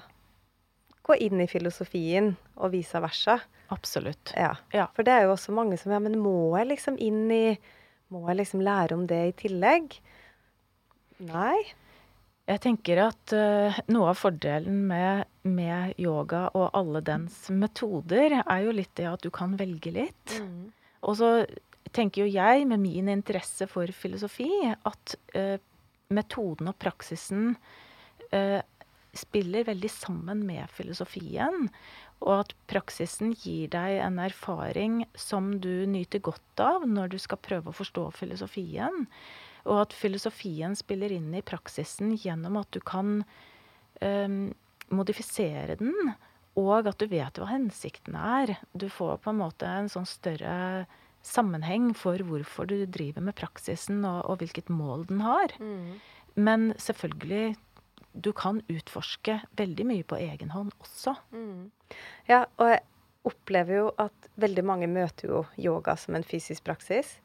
gå inn i filosofien og vice versa. Absolutt. Ja. ja. For det er jo også mange som Ja, men må jeg liksom inn i Må jeg liksom lære om det i tillegg? Nei. Jeg tenker at uh, noe av fordelen med, med, yoga og alle dens metoder, er jo litt det at du kan velge litt. Mm. Og så tenker jo jeg, med min interesse for filosofi, at uh, metoden og praksisen uh, spiller veldig sammen med filosofien. Og at praksisen gir deg en erfaring som du nyter godt av når du skal prøve å forstå filosofien. Og at filosofien spiller inn i praksisen gjennom at du kan um, modifisere den, og at du vet hva hensikten er. Du får på en måte en sånn større sammenheng for hvorfor du driver med praksisen, og, og hvilket mål den har. Mm. Men selvfølgelig du kan utforske veldig mye på egen hånd også. Mm. Ja, og jeg opplever jo at veldig mange møter jo yoga som en fysisk praksis.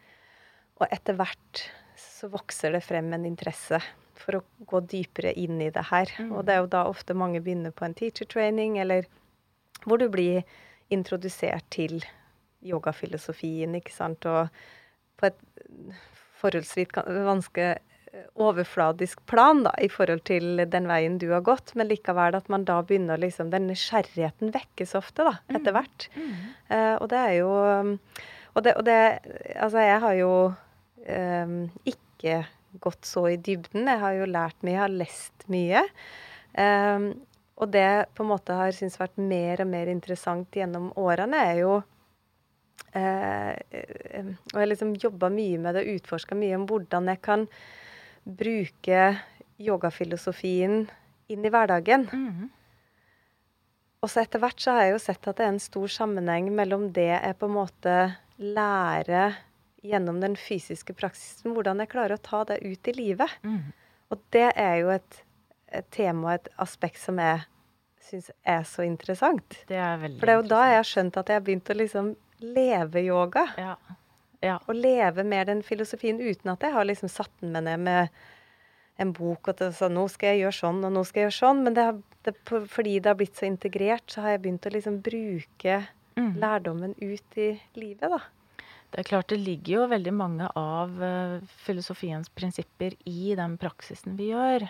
Og etter hvert så vokser det frem en interesse for å gå dypere inn i det her. Mm. Og det er jo da ofte mange begynner på en teacher training, eller hvor du blir introdusert til yogafilosofien, ikke sant. Og på et forholdsvis vanskelig overfladisk plan da, i forhold til den veien du har gått, men likevel at man da begynner liksom Den nysgjerrigheten vekkes ofte, da, etter mm. hvert. Mm. Mm. Uh, og det er jo og det, og det, Altså, jeg har jo um, ikke gått så i dybden. Jeg har jo lært mye, jeg har lest mye. Um, og det på en måte har syntes vært mer og mer interessant gjennom årene, er jo eh, eh, Og jeg har liksom jobba mye med det og utforska mye om hvordan jeg kan bruke yogafilosofien inn i hverdagen. Mhm. Og så etter hvert så har jeg jo sett at det er en stor sammenheng mellom det jeg på en måte lærer gjennom den fysiske praksisen, hvordan jeg klarer å ta det ut i livet. Mhm. Og det er jo et, et tema og et aspekt som jeg syns er så interessant. Det er veldig For det er jo da jeg har skjønt at jeg har begynt å liksom leve yoga. Ja. Ja. Og leve mer den filosofien uten at jeg har liksom satt den med ned med en bok og så nå skal jeg gjøre sånn, og nå skal jeg gjøre sånn. Men det har, det, fordi det har blitt så integrert, så har jeg begynt å liksom bruke mm. lærdommen ut i livet, da. Det er klart det ligger jo veldig mange av eh, filosofiens prinsipper i den praksisen vi gjør.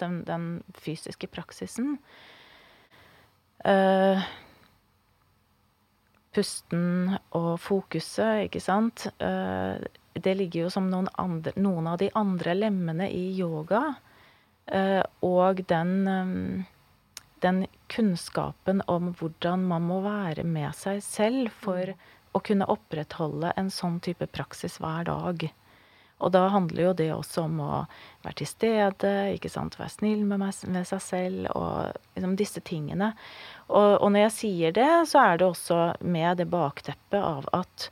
Den, den fysiske praksisen. Eh, pusten og fokuset, ikke sant. Eh, det ligger jo som noen, andre, noen av de andre lemmene i yoga. Eh, og den, eh, den kunnskapen om hvordan man må være med seg selv for å kunne opprettholde en sånn type praksis hver dag. Og da handler jo det også om å være til stede, ikke sant, være snill med, meg, med seg selv og liksom disse tingene. Og, og når jeg sier det, så er det også med det bakteppet av at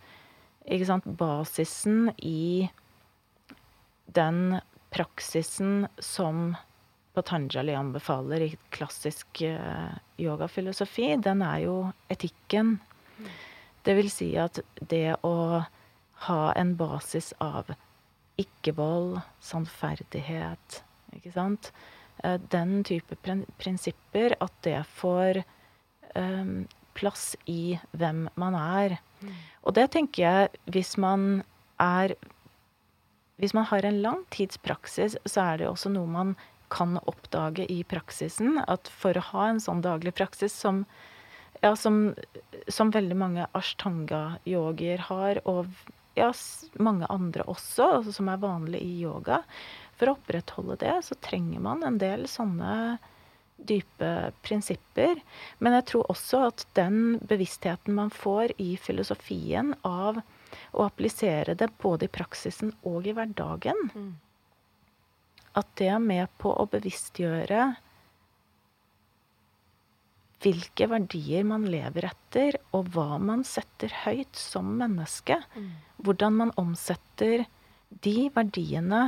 ikke sant, basisen i den praksisen som Patanjali anbefaler i klassisk eh, yogafilosofi, den er jo etikken. Det vil si at det å ha en basis av ikke-vold, sannferdighet, ikke sant Eh, Den type prinsipper, at det får um, plass i hvem man er. Og det tenker jeg, hvis man er Hvis man har en lang tids praksis, så er det også noe man kan oppdage i praksisen. At for å ha en sånn daglig praksis som ja, som, som veldig mange ashtanga-yogier har, og ja, mange andre også, altså som er vanlig i yoga. For å opprettholde det, så trenger man en del sånne dype prinsipper. Men jeg tror også at den bevisstheten man får i filosofien av å applisere det både i praksisen og i hverdagen, at det er med på å bevisstgjøre hvilke verdier man lever etter, og hva man setter høyt som menneske. Hvordan man omsetter de verdiene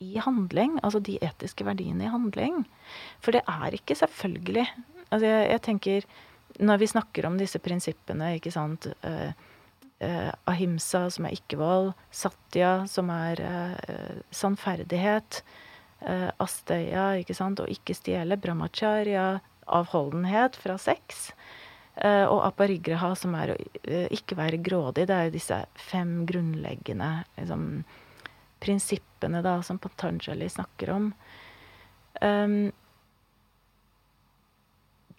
i handling, altså de etiske verdiene i handling. For det er ikke selvfølgelig altså jeg, jeg tenker, Når vi snakker om disse prinsippene, ikke sant eh, eh, Ahimsa, som er ikke-vold. Satya, som er eh, sannferdighet. Eh, asteya, ikke sant, og ikke stjele. Brahmacharya, avholdenhet fra sex. Eh, og aparigraha, som er å eh, ikke være grådig. Det er jo disse fem grunnleggende liksom, prinsippene da, som Patanjali snakker om. Um,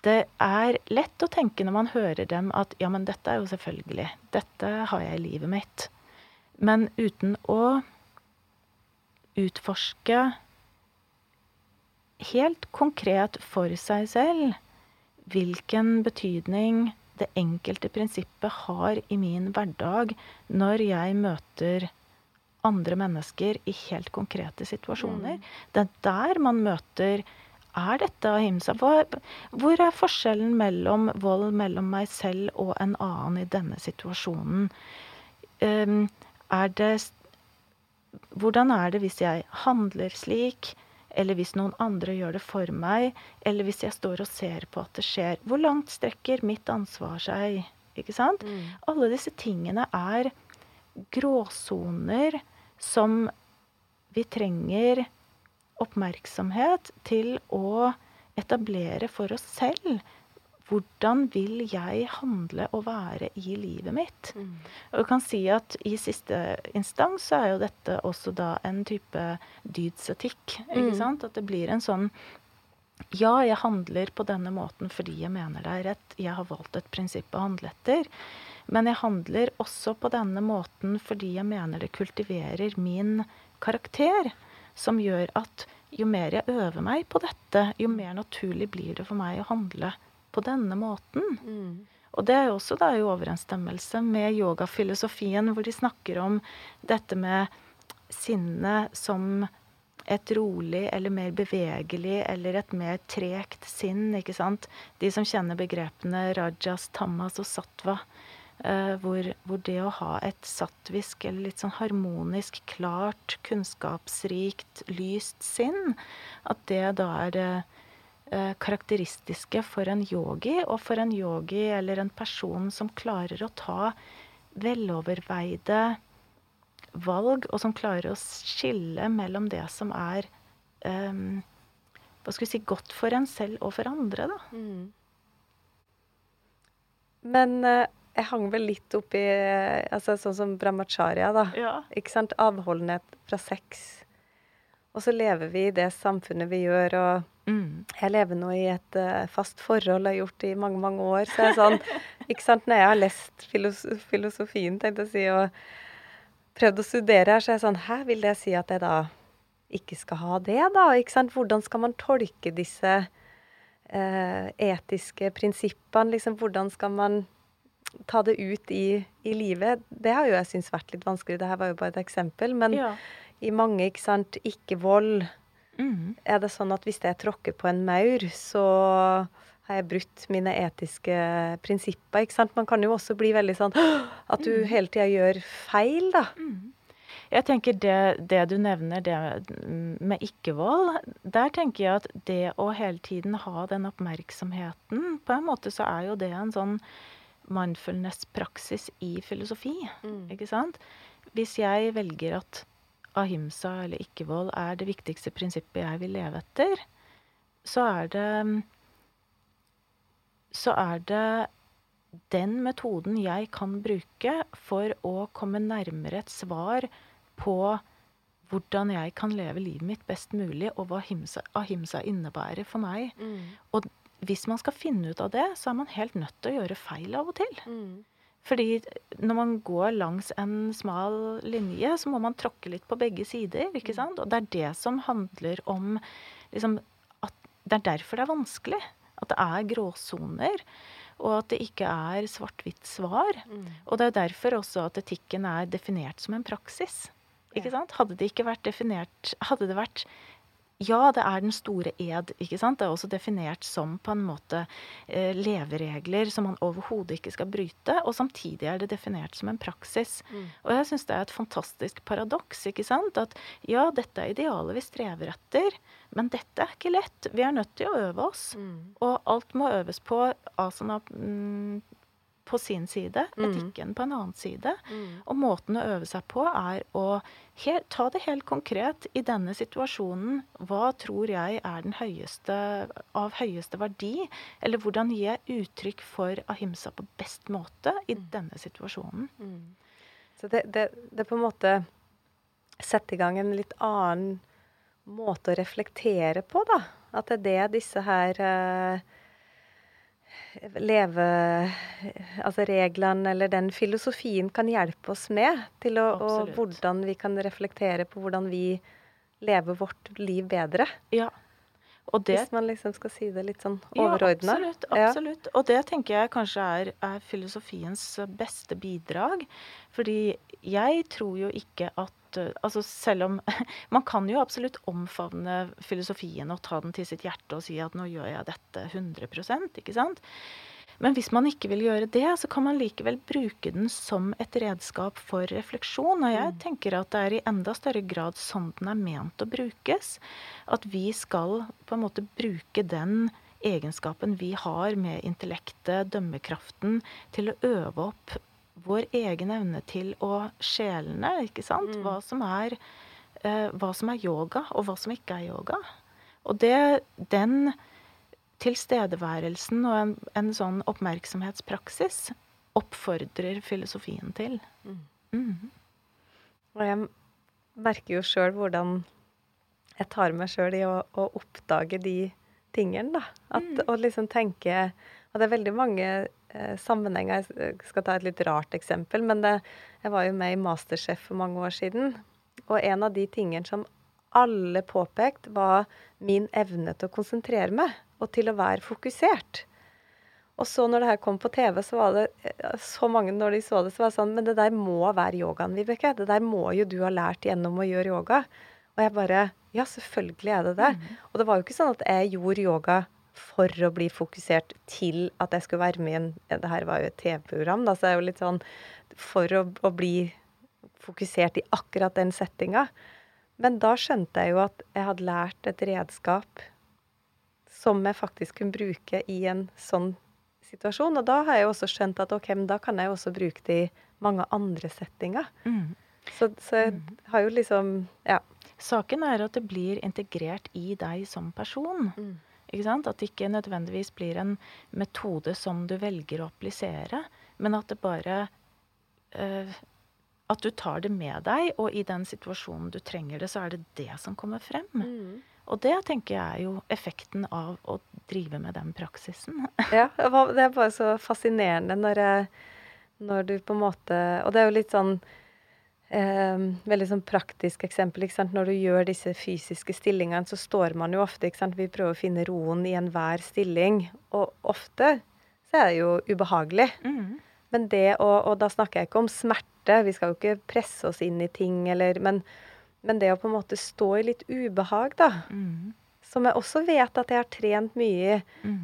det er lett å tenke når man hører dem at ja, men dette er jo selvfølgelig. Dette har jeg i livet mitt. Men uten å utforske helt konkret for seg selv hvilken betydning det enkelte prinsippet har i min hverdag når jeg møter andre mennesker i helt konkrete situasjoner. Det er der man møter Er dette ahimsa? Hvor er forskjellen mellom vold mellom meg selv og en annen i denne situasjonen? Um, er det Hvordan er det hvis jeg handler slik? Eller hvis noen andre gjør det for meg, eller hvis jeg står og ser på at det skjer. Hvor langt strekker mitt ansvar seg? Ikke sant? Alle disse tingene er gråsoner som vi trenger oppmerksomhet til å etablere for oss selv. Hvordan vil jeg handle og være i livet mitt? Og du kan si at i siste instans så er jo dette også da en type dydsetikk. Ikke sant? At det blir en sånn ja, jeg handler på denne måten fordi jeg mener det er rett. Jeg har valgt et prinsipp å handle etter. Men jeg handler også på denne måten fordi jeg mener det kultiverer min karakter. Som gjør at jo mer jeg øver meg på dette, jo mer naturlig blir det for meg å handle på denne måten. Mm. Og det er jo også da i overensstemmelse med yogafilosofien, hvor de snakker om dette med sinnet som et rolig eller mer bevegelig eller et mer tregt sinn. ikke sant? De som kjenner begrepene rajas, tamas og sattva. Uh, hvor, hvor, det å ha et sattvisk eller litt sånn harmonisk, klart, kunnskapsrikt, lyst sinn, at det da er det uh, karakteristiske for en yogi, og for en yogi eller en person som klarer å ta veloverveide valg, og som klarer å skille mellom det som er um, hva skal vi si, godt for en selv og for andre, da. Mm. Men uh, jeg hang vel litt oppi altså, Sånn som brahmacharya, da. Ja. Ikke sant? Avholdenhet fra sex. Og så lever vi i det samfunnet vi gjør, og mm. jeg lever nå i et uh, fast forhold, har gjort det i mange, mange år. Så jeg er sånn Ikke sant, når jeg har lest filos filosofien, tenkte jeg å si, og prøvd å studere her, så er jeg sånn Hæ, vil det si at jeg da ikke skal ha det, da? Ikke sant? Hvordan skal man tolke disse uh, etiske prinsippene? Liksom, hvordan skal man ta det ut i, i livet? Det har jo jeg syntes vært litt vanskelig. Dette var jo bare et eksempel. Men ja. I mange, ikke sant, ikke-vold mm. Er det sånn at hvis jeg tråkker på en maur, så har jeg brutt mine etiske prinsipper. ikke sant? Man kan jo også bli veldig sånn at du mm. hele tida gjør feil, da. Mm. Jeg tenker det, det, du nevner, det med ikke-vold, der tenker jeg at det å hele tiden ha den oppmerksomheten På en måte så er jo det en sånn mindfulness-praksis i filosofi. Mm. Ikke sant? Hvis jeg velger at ahimsa eller ikke-vold er det viktigste prinsippet jeg vil leve etter, så er det Så er det den metoden jeg kan bruke for å komme nærmere et svar på hvordan jeg kan leve livet mitt best mulig, og hva ahimsa, ahimsa innebærer for meg. Mm. Og hvis man skal finne ut av det, så er man helt nødt til å gjøre feil av og til. Mm. Fordi når man går langs en smal linje, så må man tråkke litt på begge sider. ikke sant? Og det er det som handler om liksom, at Det er derfor det er vanskelig. At det er gråsoner. Og at det ikke er svart-hvitt svar. Mm. Og det er derfor også at etikken er definert som en praksis. Ikke sant? Hadde det ikke vært definert Hadde det vært ja, det er den store ed. ikke sant? Det er også definert som på en måte eh, leveregler som man overhodet ikke skal bryte. Og samtidig er det definert som en praksis. Mm. Og jeg syns det er et fantastisk paradoks. ikke sant? At ja, dette er idealet vi strever etter, men dette er ikke lett. Vi er nødt til å øve oss. Mm. Og alt må øves på asana mm, på sin side, mm. etikken på en annen side. Mm. Og måten å øve seg på er å helt, ta det helt konkret i denne situasjonen. Hva tror jeg er den høyeste av høyeste verdi? Eller hvordan gir jeg uttrykk for ahimsa på best måte i mm. denne situasjonen? Mm. Så det, det, det på en måte setter i gang en litt annen måte å reflektere på, da. At det er det disse her uh, leve Altså reglene eller den filosofien kan hjelpe oss med til å, og hvordan vi kan reflektere på hvordan vi lever vårt liv bedre. Ja. Det, Hvis man liksom skal si det litt sånn overordna. Ja, absolutt. absolutt. Ja. Og det tenker jeg kanskje er, er, filosofiens beste bidrag. Fordi jeg tror jo ikke at Altså selv om Man kan jo absolutt omfavne filosofien og ta den til sitt hjerte og si at nå gjør jeg dette 100% ikke sant? Men hvis man ikke vil gjøre det, så kan man likevel bruke den som et redskap for refleksjon. Og jeg mm. tenker at det er i enda større grad sånn den er ment å brukes. At vi skal på en måte bruke den egenskapen vi har med intellektet, dømmekraften, til å øve opp vår egen evne til å sjelene, ikke sant. Mm. Hva, som er, eh, hva som er yoga, og hva som ikke er yoga. Og det, den tilstedeværelsen og en, en sånn oppmerksomhetspraksis oppfordrer filosofien til. Mm. Mm. Og jeg merker jo sjøl hvordan jeg tar meg sjøl i å, å, oppdage de tingene, da. At, Mm. Å liksom tenke Og det er veldig mange eh, sammenhenger. Jeg skal ta et litt rart eksempel, men det, jeg var jo med i Masterchef for mange år siden. Og en av de tingene som alle påpekte, var min evne til å konsentrere meg, og til å være fokusert. Og så når det her kom på TV, så var det eh, så mange når de så det, så var det sånn Men det der må være yogaen, Vibeke. Det der må jo du ha lært gjennom å gjøre yoga. Og jeg bare Ja, selvfølgelig er det det. Og det var jo ikke sånn at jeg gjorde yoga for å bli fokusert til at jeg skulle være med i en Det her var jo et TV-program, da, så det er jo litt sånn For å, å bli fokusert i akkurat den settinga. Men da skjønte jeg jo at jeg hadde lært et redskap som jeg faktisk kunne bruke i en sånn situasjon. Og da har jeg jo også skjønt at ok, men da kan jeg jo også bruke det i mange andre settinger. Mm. Så, så jeg har jo liksom Ja. Saken er at det blir integrert i deg som person. Sant? At det ikke nødvendigvis blir en metode som du velger å applisere, men at det bare uh, At du tar det med deg, og i den situasjonen du trenger det, så er det det som kommer frem. Og det tenker jeg er jo effekten av å drive med den praksisen. Ja, det det er bare så fascinerende når, jeg, når du på en måte Og det er jo litt sånn eh, Veldig sånn praktisk eksempel. Når du gjør disse fysiske stillingene, så står man jo ofte? Vi prøver å finne roen i enhver stilling. Og ofte så er det jo ubehagelig. Men det å Og da snakker jeg ikke om smerte, vi skal jo ikke presse oss inn i ting, eller Men, men det å på en måte stå i litt ubehag, da. Som jeg også vet at jeg har trent mye i.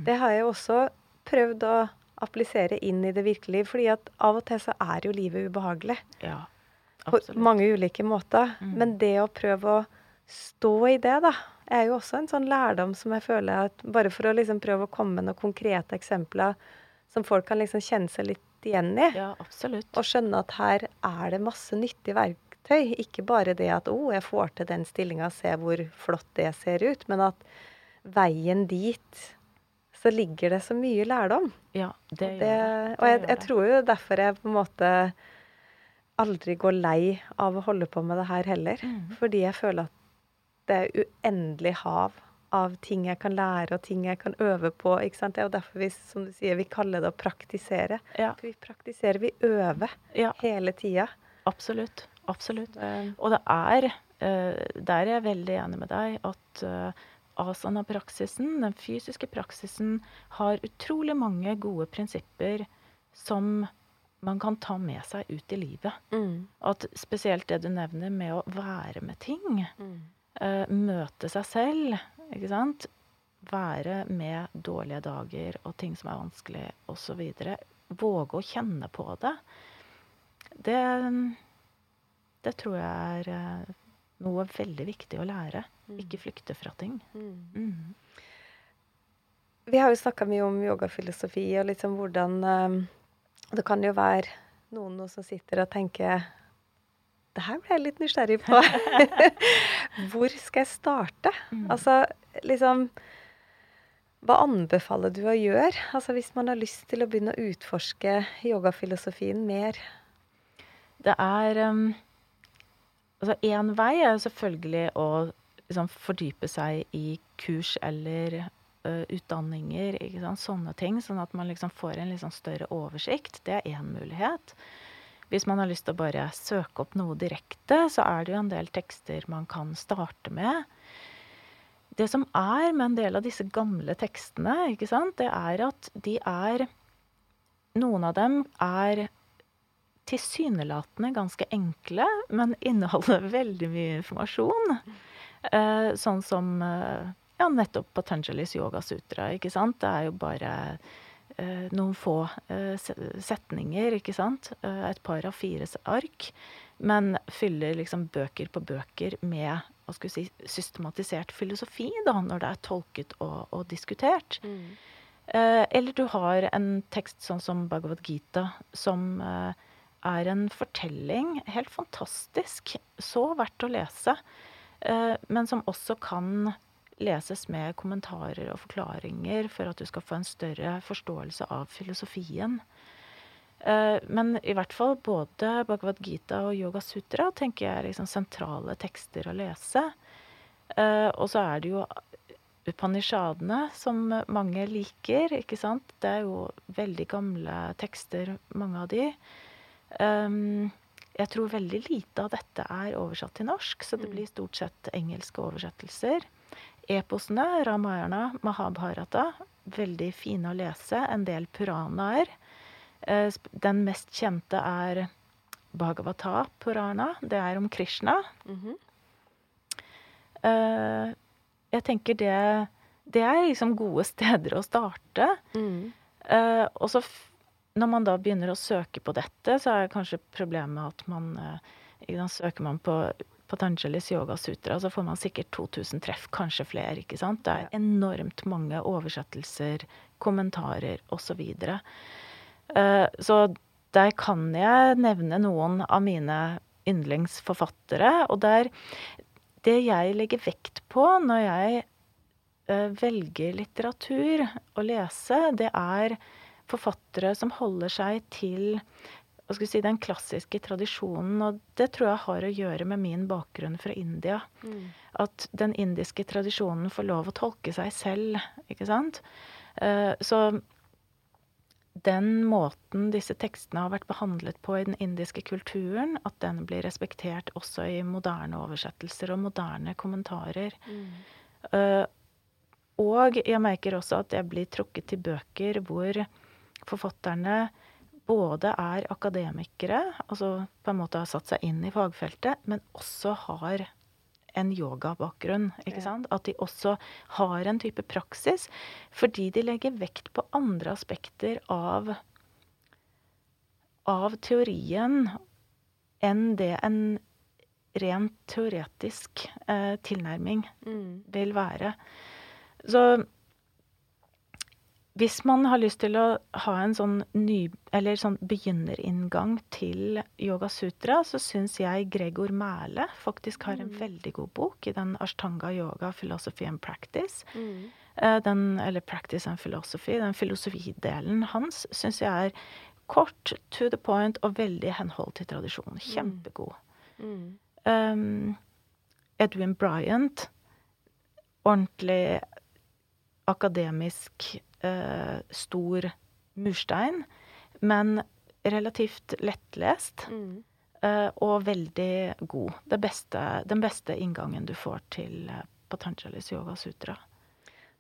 Det har jeg også prøvd å applisere inn i det virkelige liv. fordi at av og til så er jo livet ubehagelig. Ja, På mange ulike måter. Men det å prøve å stå i det, da, er jo også en sånn lærdom som jeg føler at Bare for å liksom prøve å komme med noen konkrete eksempler som folk kan liksom kjenne seg litt igjen i. Ja, absolutt. Og skjønne at her er det masse nyttig verktøy. Ikke bare det at 'å, jeg får til den stillinga, se hvor flott det ser ut', men at veien dit så ligger det så mye lærdom. Ja, det gjør Det, det. og jeg, jeg tror jo derfor jeg på en måte aldri gå lei av å holde på med det her heller. Mm. Fordi jeg føler at det er uendelig hav av ting jeg kan lære og ting jeg kan øve på. ikke sant? Det er jo derfor vi, som du sier, vi kaller det å praktisere. Ja. For vi praktiserer, vi øver Ja, hele tida. absolutt. Absolutt. Og det er, eh, der er jeg veldig enig med deg, at eh, asana-praksisen, den fysiske praksisen, har utrolig mange gode prinsipper som man kan ta med seg ut i livet. Mm. At spesielt det du nevner med å være med ting. Mm. Uh, møte seg selv, ikke sant. Være med dårlige dager og ting som er vanskelig, osv. Våge å kjenne på det. Det, det tror jeg er eh, noe veldig viktig å lære. Ikke flykte fra ting. Mm. Vi har jo snakka mye om yogafilosofi og liksom hvordan eh, Det kan jo være noen nå som sitter og tenker Det her ble jeg litt nysgjerrig på. Hvor skal jeg starte? Altså liksom Hva anbefaler du å gjøre? Altså hvis man har lyst til å begynne å utforske yogafilosofien mer? Det er um, Altså én vei er jo selvfølgelig å liksom, fordype seg i kurs eller utdanninger, ikke sant? sånne ting, sånn at man liksom får en liksom større oversikt. Det er én mulighet. Hvis man har lyst til å bare søke opp noe direkte, så er det jo en del tekster man kan starte med. Det som er med en del av disse gamle tekstene, ikke sant, det er at de er Noen av dem er tilsynelatende ganske enkle, men inneholder veldig mye informasjon. Eh, sånn som eh, ja, nettopp Patanjalis Yoga Sutra. ikke sant? Det er jo bare eh, noen få eh, setninger, ikke sant? Eh, et par av fire ark. Men fyller liksom bøker på bøker med hva skal vi si, systematisert filosofi, da, når det er tolket og, og diskutert. Eh, eller du har en tekst sånn som Bhagavad Gita, som eh, er en fortelling. Helt fantastisk. Så verdt å lese. Eh, men som også kan leses med kommentarer og forklaringer for at du skal få en større forståelse av filosofien. Eh, men i hvert fall både Bhagavad Gita og Yoga Sutra tenker jeg er liksom sentrale tekster å lese. Eh, og så er det jo Upanishadene, som mange liker, ikke sant. Det er jo veldig gamle tekster, mange av de. Um, jeg tror veldig lite av dette er oversatt til norsk, så det blir stort sett engelske oversettelser. Eposene, Ramayana, Mahabharata, veldig fine å lese. En del puranaer. Eh, den mest kjente er Bhagavata Purana. Det er om Krishna. Mm -hmm. jeg tenker det Det er liksom gode steder å starte. Mm. Uh, og så når man da begynner å søke på dette, så er kanskje problemet at man uh, søker man på Patanjalis Yoga Sutra, så får man sikkert 2000 treff, kanskje flere. ikke sant? Det er enormt mange oversettelser, kommentarer osv. Så, uh, så der kan jeg nevne noen av mine yndlingsforfattere. Og der Det jeg legger vekt på når jeg uh, velger litteratur å lese, det er forfattere som holder seg til si, den klassiske tradisjonen. Og det tror jeg har å gjøre med min bakgrunn fra India. Mm. At den indiske tradisjonen får lov å tolke seg selv, ikke sant. Uh, så den måten disse tekstene har vært behandlet på i den indiske kulturen, at den blir respektert også i moderne oversettelser og moderne kommentarer. Mm. Uh, og jeg merker også at jeg blir trukket til bøker hvor forfatterne både er akademikere, altså på en måte har satt seg inn i fagfeltet, men også har en yogabakgrunn. ikke sant? At de også har en type praksis, fordi de legger vekt på andre aspekter av, av teorien enn det en rent teoretisk eh, tilnærming mm. vil være. Så hvis man har lyst til å ha en sånn, ny, eller sånn begynnerinngang til Yoga Sutra, så syns jeg Gregor Mæle faktisk har en mm. veldig god bok i den Ashtanga Yoga Philosophy and Practice. Mm. Eh, den, eller Practice and Philosophy. Den filosofidelen hans syns jeg er kort, to the point og veldig henhold til tradisjonen. Mm. Kjempegod. Mm. Um, Edwin Bryant. Ordentlig akademisk eh, stor murstein, men relativt lettlest. Mm. Eh, og veldig god. Beste, den beste inngangen du får til uh, Patanjalis Yoga Sutra.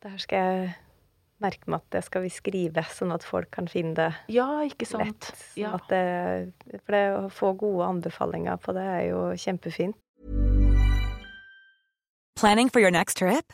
Det her skal jeg merke meg at det skal vi skrive, sånn at folk kan finne det ja, ikke sant? lett. Sånn ja. det, for det å få gode anbefalinger på det er jo kjempefint. Planning for your next trip?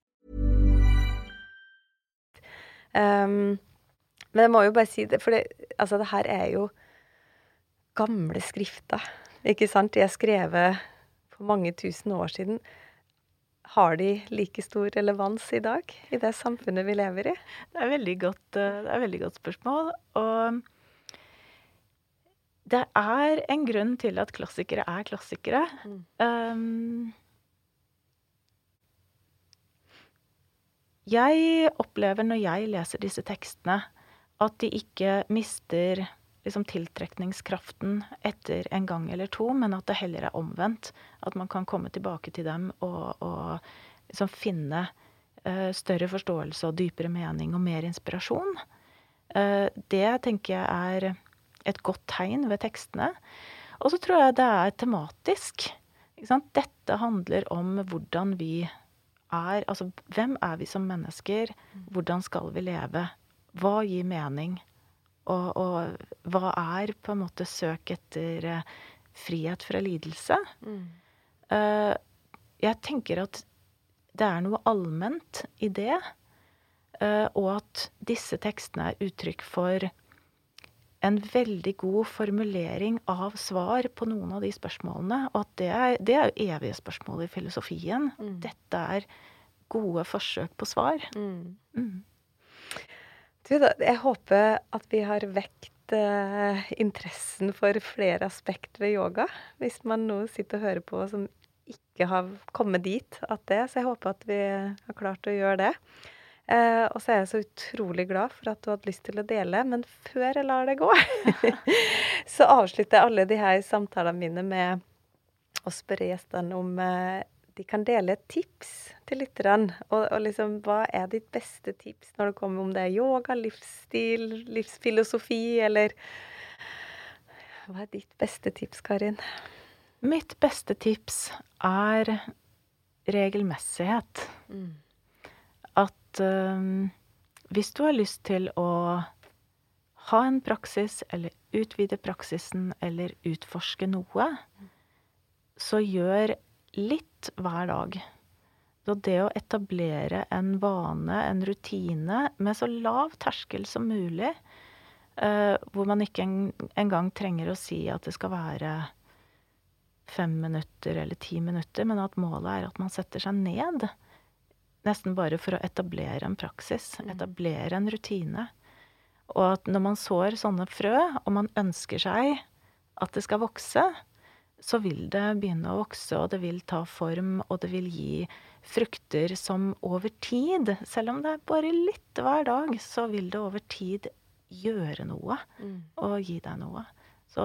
Um, men jeg må jo bare si det, for det, altså, det her er jo gamle skrifter, ikke sant? De er skrevet for mange tusen år siden. Har de like stor relevans i dag, i det samfunnet vi lever i? Det er veldig godt, eh, det er veldig godt spørsmål. Og det er en grunn til at klassikere er klassikere. Mm. Um, Jeg opplever når jeg leser disse tekstene, at de ikke mister liksom, tiltrekningskraften etter en gang eller to, men at det heller er omvendt. At man kan komme tilbake til dem og, og liksom finne uh, større forståelse og dypere mening og mer inspirasjon. Uh, det tenker jeg er et godt tegn ved tekstene. Og så tror jeg det er tematisk. Dette handler om hvordan vi er Altså, hvem er vi som mennesker? Hvordan skal vi leve? Hva gir mening? Og, og hva er på en måte søk etter uh, frihet fra lidelse? Mm. Uh, jeg tenker at det er noe allment i det. Uh, og at disse tekstene er uttrykk for en veldig god formulering av svar på noen av de spørsmålene. Og at det er, det er jo evige spørsmål i filosofien. Mm. Dette er gode forsøk på svar. Mm. Mm. Du, da, jeg håper at vi har vekt eh, interessen for flere aspekter ved yoga. Hvis man nå sitter og hører på som ikke har kommet dit at det. Så jeg håper at vi har klart å gjøre det. Eh, og så er jeg så utrolig glad for at du hadde lyst til å dele. Men før jeg lar det gå, så avslutter jeg alle de her samtalene mine med å spørre gjestene om eh, de kan dele et tips til lytterne. Og, og liksom, hva er ditt beste tips når det kommer om det er yoga, livsstil, livsfilosofi, eller Hva er ditt beste tips, Karin? Mitt beste tips er regelmessighet. At hvis du har lyst til å ha en praksis, eller utvide praksisen, eller utforske noe, så gjør litt hver dag. Så det å etablere en vane, en rutine, med så lav terskel som mulig, eh, hvor man ikke en- engang trenger å si at det skal være fem minutter eller ti minutter, men at målet er at man setter seg ned. Nesten bare for å etablere en praksis, etablere en rutine. Og at når man sår sånne frø, og man ønsker seg at det skal vokse, så vil det begynne å vokse, og det vil ta form, og det vil gi frukter som over tid, selv om det er bare litt hver dag, så vil det over tid gjøre noe og gi deg noe. Så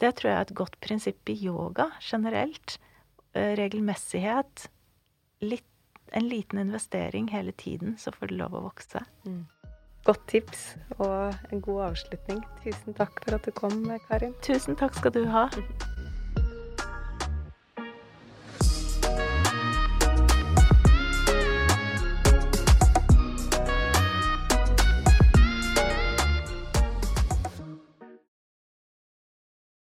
det tror jeg er et godt prinsipp i yoga generelt. Eh, Regelmessighet. Litt, en liten investering hele tiden, så får det lov å vokse. Godt tips og en god avslutning. Tusen takk for at du kom, Karin. Tusen takk skal du ha.